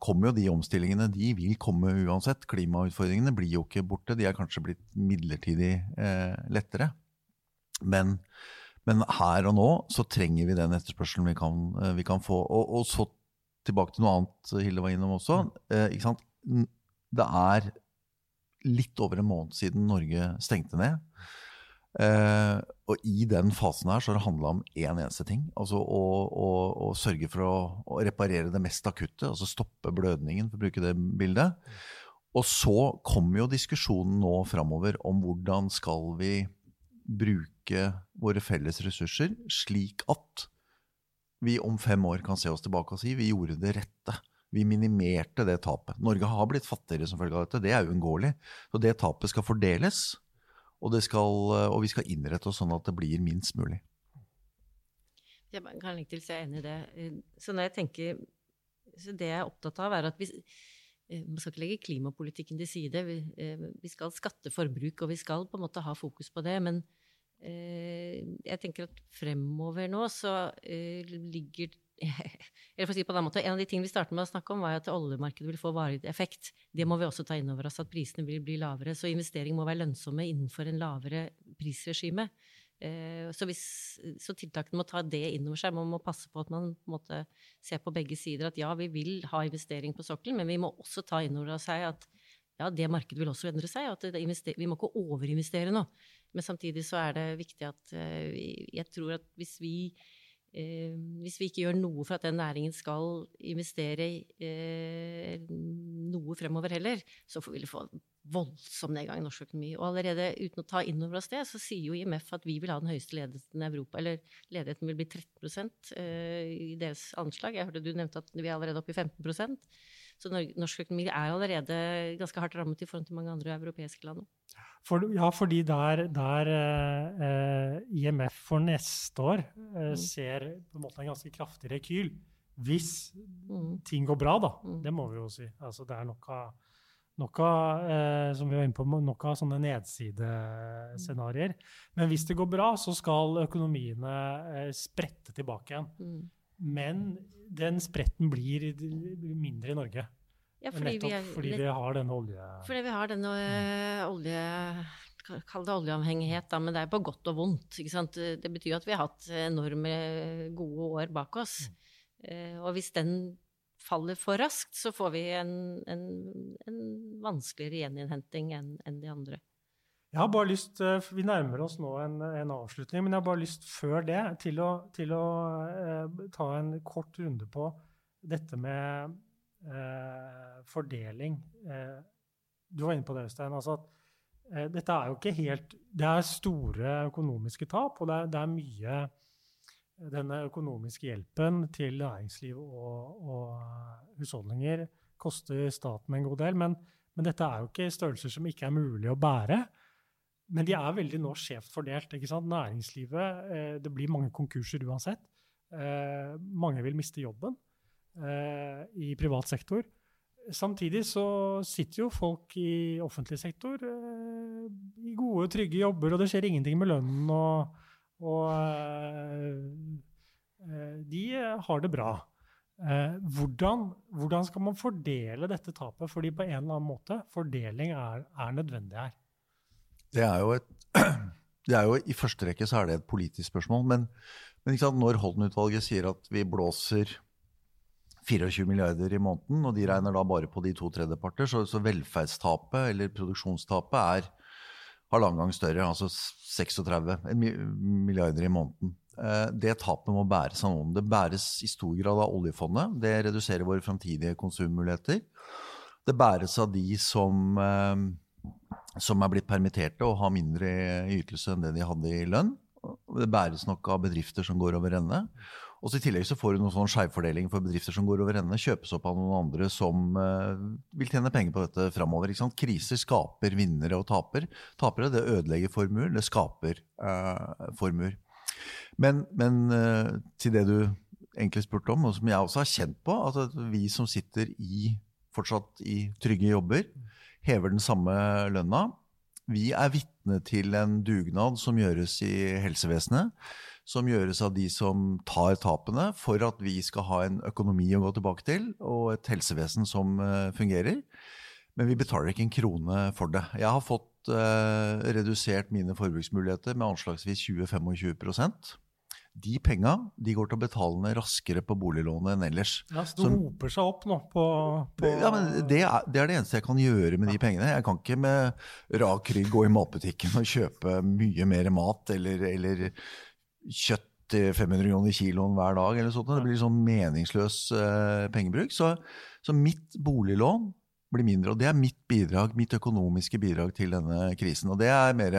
kommer jo de omstillingene. De vil komme uansett. Klimautfordringene blir jo ikke borte. De er kanskje blitt midlertidig eh, lettere. Men, men, her og nå så trenger vi den etterspørselen vi kan, eh, vi kan få. Og, og, så tilbake til noe annet Hilde var innom også. Eh, det er litt over en måned siden Norge stengte ned. Uh, og i den fasen her så har det handla om én en eneste ting. Altså å, å, å sørge for å, å, reparere det mest akutte, altså stoppe blødningen, for å bruke det bildet. Og så kommer jo diskusjonen nå framover om hvordan skal vi bruke våre felles ressurser slik at vi om fem år kan se oss tilbake og si vi gjorde det rette. Vi minimerte det tapet. Norge har blitt fattigere som følge av dette, det er uunngåelig. Så det tapet skal fordeles. Og, skal, eh, og, vi skal innrette oss sånn at det blir minst mulig. Jeg kan legge til, så jeg er enig i det. Eh, så når jeg tenker, så det jeg er opptatt av, er at vi, eh, man skal ikke legge klimapolitikken til side. Vi, vi, skal skatte forbruk, og vi skal på en måte ha fokus på det. Men jeg tenker at fremover nå så ligger eller for å si på den måten, En av de tingene vi startet med å snakke om, var at oljemarkedet vil få varig effekt. Det må vi også ta inn over oss, at prisene vil bli lavere. Så investering må være lønnsomme innenfor en lavere prisregime. Eh, så, hvis, så, tiltakene må ta det inn over seg. Man må passe på at man måtte se på begge sider. At ja, vi vil ha investering på sokkelen, men vi må også ta inn over oss at ja, det markedet vil også endre seg. at Vi må ikke overinvestere nå. Men samtidig så er det viktig at eh, jeg tror at hvis vi hvis vi ikke gjør noe for at den næringen skal investere eh, noe fremover heller, så vil vi få voldsom nedgang i norsk økonomi. Og allerede uten å ta inn over oss det, så sier jo IMF at vi vil ha den høyeste ledigheten i Europa. Eller ledigheten vil bli 13 eh, i deres anslag. Jeg hørte du nevnte at vi er allerede oppe i 15 Så norsk økonomi er allerede ganske hardt rammet i forhold til mange andre europeiske land. For, ja, fordi der, der eh, IMF for neste år eh, mm. ser på en måte en ganske kraftig rekyl. Hvis mm. ting går bra, da. Mm. Det må vi jo si. Altså, det er nok av, nok av eh, som vi var inne på, nok av sånne nedsidescenarioer. Men hvis det går bra, så skal økonomiene eh, sprette tilbake igjen. Mm. Men den spretten blir mindre i Norge. Ja, fordi Nettopp vi er, fordi vi har denne olje... Fordi vi har denne øh, olje... Kall det oljeavhengighet, da, men det er på godt og vondt. Det betyr at vi har hatt enorme gode år bak oss. Mm. Uh, og hvis den faller for raskt, så får vi en, en, en vanskeligere gjeninnhenting enn en de andre. Jeg har bare lyst, eh, Vi nærmer oss nå en, en, avslutning, men jeg har bare lyst før det til å, til å eh, ta en kort runde på dette med eh, fordeling eh, Du var inne på det, Øystein. altså at eh, dette er jo ikke helt Det er store økonomiske tap, og det er, det er mye Denne økonomiske hjelpen til næringsliv og, og husholdninger koster staten en god del. Men, men, dette er jo ikke størrelser som ikke er mulig å bære. Men de er veldig nå skjevt fordelt. ikke sant? Næringslivet eh, Det blir mange konkurser uansett. Eh, mange vil miste jobben. Eh, i privat sektor. Samtidig så sitter jo folk i offentlig sektor eh, i gode, trygge jobber, og det skjer ingenting med lønnen. Og, og eh, de har det bra. Hvordan, hvordan, skal man fordele dette tapet? Fordi på en eller annen måte, fordeling er, er nødvendig her. Det er jo et det er jo, I første rekke så er det et politisk spørsmål. Men, men når Holden-utvalget sier at vi blåser 24 milliarder i måneden, og de regner da bare på de to tredjeparter. Så, så velferdstapet, eller produksjonstapet, er halvannen gang større, altså 36 milliarder i måneden. Eh, det tapet må bæres av noen. Det bæres i stor grad av oljefondet. Det reduserer våre framtidige konsummuligheter. Det bæres av de som, eh, som er blitt permitterte og har mindre ytelse enn det de hadde i lønn. Det bæres nok av bedrifter som går over ende. Og I tillegg så får du noen sånn skjevfordeling for bedrifter som går over ende. Kjøpes opp av noen andre som uh, vil tjene penger på dette framover. Kriser skaper vinnere og taper. tapere. Det ødelegger formuer, det skaper uh, formuer. Men, men uh, til det du egentlig spurte om, og som jeg også har kjent på, at vi som sitter i, fortsatt i trygge jobber, hever den samme lønna. Vi er vitne til en dugnad som gjøres i helsevesenet som gjøres av de som tar tapene, for at vi skal ha en økonomi å gå tilbake til, og et helsevesen som uh, fungerer. Men vi betaler ikke en krone for det. Jeg har fått eh, redusert mine forbruksmuligheter med anslagsvis 20-25 de penga de går til å betale ned raskere på boliglånet enn ellers. Ja, Så det hoper seg opp nå på, på Ja, men det er, det er, det eneste jeg kan gjøre med de pengene. Jeg kan ikke med rak rygg gå i matbutikken og kjøpe mye mer mat eller, eller kjøtt til 500 kroner kiloen hver dag. eller sånt. Det blir sånn meningsløs uh, pengebruk. Så, så, mitt boliglån blir mindre. Og det er mitt bidrag, mitt økonomiske bidrag til denne krisen. Og det er mer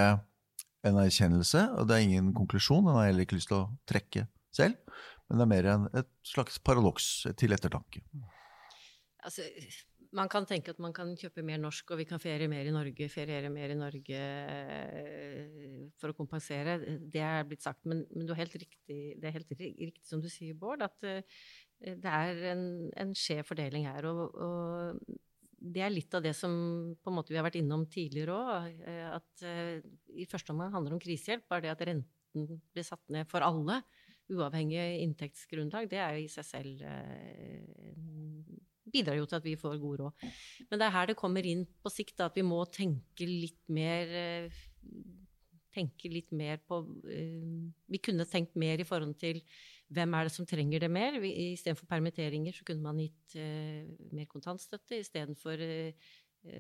en erkjennelse, og det er ingen konklusjon. Den har heller ikke lyst til å trekke selv. Men det er mer en, et slags paradoks til ettertanke. Altså, man kan tenke at man kan kjøpe mer norsk, og vi kan ferie mer i Norge, feriere mer i Norge eh, for å kompensere. Det er blitt sagt. Men, men er riktig, det er helt riktig som du sier, Bård, at uh, det er en, en skjev fordeling her. Og, og, det er litt av det som måte vi har vært innom tidligere òg. At i første omgang handler det om krisehjelp. Bare det at renten blir satt ned for alle, uavhengig inntektsgrunnlag, det er jo i seg selv bidrar jo til at vi får god råd. Men det er her det kommer inn på sikt, da, at vi må tenke litt mer tenke litt mer på Vi kunne tenkt mer i forhold til hvem er det som trenger det mer? Istedenfor permitteringer så kunne man gitt uh, mer kontantstøtte istedenfor uh,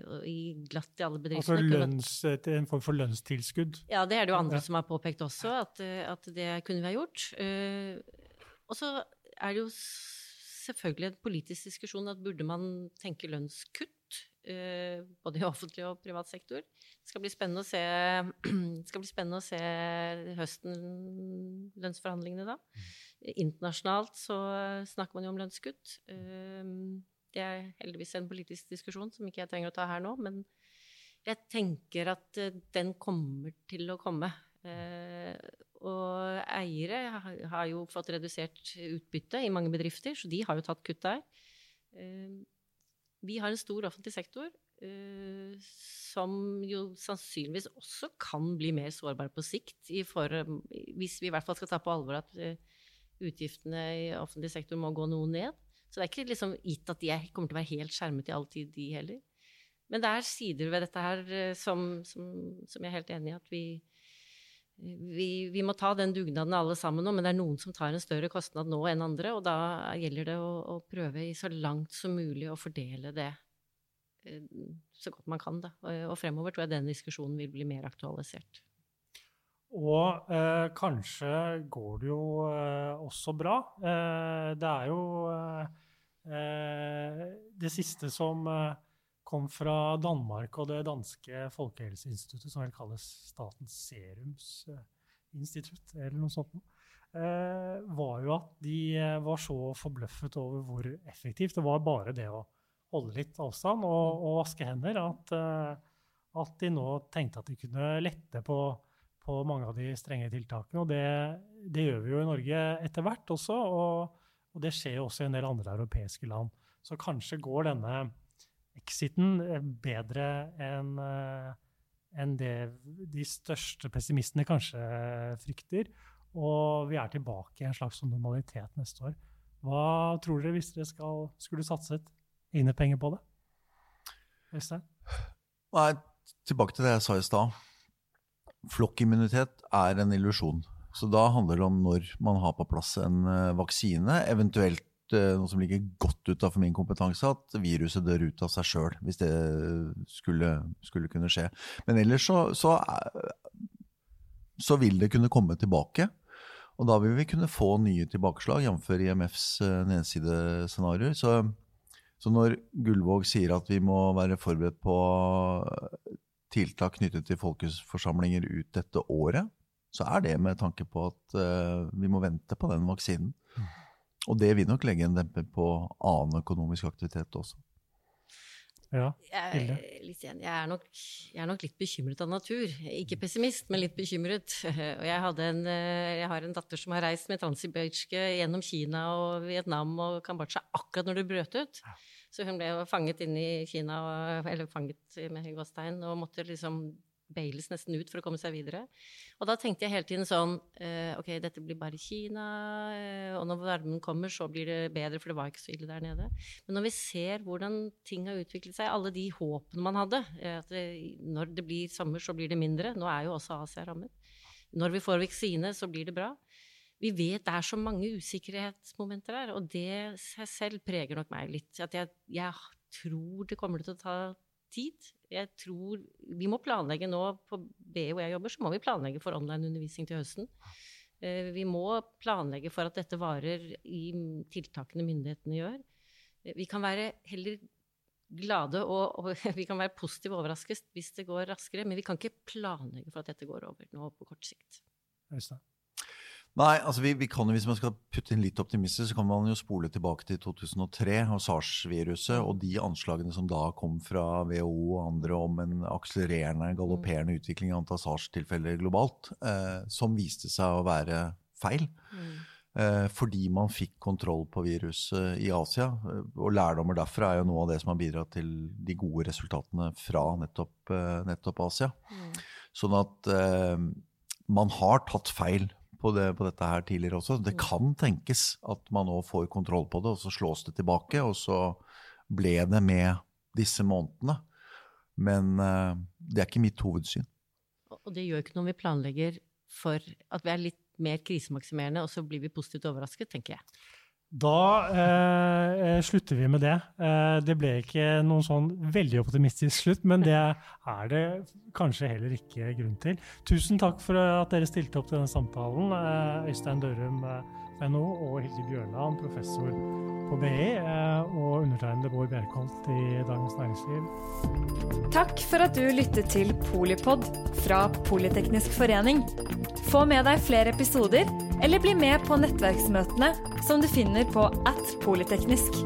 å gi glatt i alle bedriftene. Altså lønns, en form for lønnstilskudd? Ja, det er det jo andre ja. som har påpekt også, at, at, det kunne vi ha gjort. Uh, og så er det jo selvfølgelig en politisk diskusjon at burde man tenke lønnskutt? Uh, både i offentlig og privat sektor. Det skal bli spennende å se, spennende å se høsten lønnsforhandlingene da. Mm. Internasjonalt så snakker man jo om lønnskutt. Ehm, det er heldigvis en politisk diskusjon som ikke jeg trenger å ta her nå, men jeg tenker at eh, den kommer til å komme. Eh, og eiere har jo fått redusert utbytte i mange bedrifter, så de har jo tatt kutt der. Ehm, vi har en stor offentlig sektor eh, som jo sannsynligvis også kan bli mer sårbar på sikt, for, hvis vi i hvert fall skal ta på alvor at utgiftene i offentlig sektor må gå noe ned. Så det er ikke liksom gitt at de kommer til å være helt skjermet i all tid, de heller. Men det er sider ved dette her eh, som, som, som jeg er helt enig i at vi, vi, vi, må ta den dugnaden alle sammen nå, men det er noen som tar en større kostnad nå enn andre, og da gjelder det å, å prøve i så langt som mulig å fordele det eh, så godt man kan. Da. Og fremover tror jeg den diskusjonen vil bli mer aktualisert. Og eh, kanskje går det jo eh, også bra. Eh, det er jo eh, det siste som eh, kom fra Danmark og det danske folkehelseinstituttet, som vel kalles Statens serumsinstitutt, eller noe sånt, eh, var jo at de var så forbløffet over hvor effektivt det var bare det å holde litt avstand og, og vaske hender, at, at de nå tenkte at de kunne lette på på mange av de strenge tiltakene. Og det, det gjør vi jo i Norge etter hvert også, og, og, det skjer jo også i en del andre europeiske land. Så kanskje går denne exiten eh, bedre enn eh, enn det de største pessimistene kanskje frykter. Og vi er tilbake i en slags sånn normalitet neste år. Hva tror dere hvis dere skal, skulle satset egne penger på det? Øystein? Nei, tilbake til det jeg sa i stad. Flokkimmunitet er en illusjon. Så da handler det om når man har på plass en uh, vaksine, eventuelt uh, noe som ligger godt utafor min kompetanse, at viruset dør ut av seg sjøl, hvis det skulle, skulle, kunne skje. Men ellers så, så, uh, så, vil det kunne komme tilbake. Og da vil vi kunne få nye tilbakeslag, jf. IMFs nedsidescenarioer. Så, så når Gullvåg sier at vi må være forberedt på tiltak knyttet til folkeforsamlinger ut dette året, så er det med tanke på at uh, vi må vente på den vaksinen. Mm. Og det vil nok legge en demper på annen økonomisk aktivitet også. Ja, jeg, jeg, er nok, jeg, er nok, litt bekymret av natur. Ikke pessimist, men litt bekymret. Og jeg, en, eh, jeg har en datter som har reist med transsibirske gjennom Kina og Vietnam og Kambodsja akkurat når det brøt ut. Så hun ble jo fanget inne i Kina, eller fanget med gåstein, og måtte liksom bailes nesten ut for å komme seg videre. Og da tenkte jeg hele tiden sånn eh, Ok, dette blir bare Kina, eh, og når varmen kommer, så blir det bedre, for det var ikke så ille der nede. Men når vi ser hvordan ting har utviklet seg, alle de håpene man hadde eh, at det, Når det blir sommer, så blir det mindre. Nå er jo også Asia rammet. Når vi får vaksine, så blir det bra vi vet det er så mange usikkerhetsmomenter der, og det seg selv preger nok meg litt. At jeg, jeg, tror det kommer til å ta tid. Jeg tror Vi må planlegge nå på BI hvor jeg jobber, så må vi planlegge for online-undervisning til høsten. Eh, vi må planlegge for at dette varer i tiltakene myndighetene gjør. Eh, vi kan være heller glade og, og vi kan være positivt overrasket hvis det går raskere, men vi kan ikke planlegge for at dette går over nå på kort sikt. Øystein? Nei, altså vi, vi, kan Hvis man skal putte inn litt optimistisk, så kan man jo spole tilbake til 2003 og SARS-viruset og de anslagene som da kom fra WHO og andre om en akselererende, galopperende utvikling i antall SARS-tilfeller globalt, eh, som viste seg å være feil. Mm. Eh, fordi man fikk kontroll på viruset i Asia. Eh, og lærdommer derfra er jo noe av det som har bidratt til de gode resultatene fra nettopp, eh, nettopp Asia. Mm. Sånn at eh, man har tatt feil på, det, på, dette her tidligere også. Det mm. kan tenkes at man nå får kontroll på det, og så slås det tilbake. Og så ble det med disse månedene. Men uh, det er ikke mitt hovedsyn. Og det gjør ikke noe om vi planlegger for at vi er litt mer krisemaksimerende, og så blir vi positivt overrasket, tenker jeg. Da eh, eh, slutter vi med det. Eh, det ble ikke noen sånn veldig optimistisk slutt, men det er det kanskje heller ikke grunn til. Tusen takk for at dere stilte opp til denne samtalen, eh, Øystein Dørum eh, NHO og Hilde Bjørland, professor på BI, eh, og undertegnede Bård Bjerkholt i Dagens Næringsliv. Takk for at du lyttet til Polipod fra Politeknisk forening. Få med deg flere episoder, eller bli med på nettverksmøtene som du finner på at polyteknisk.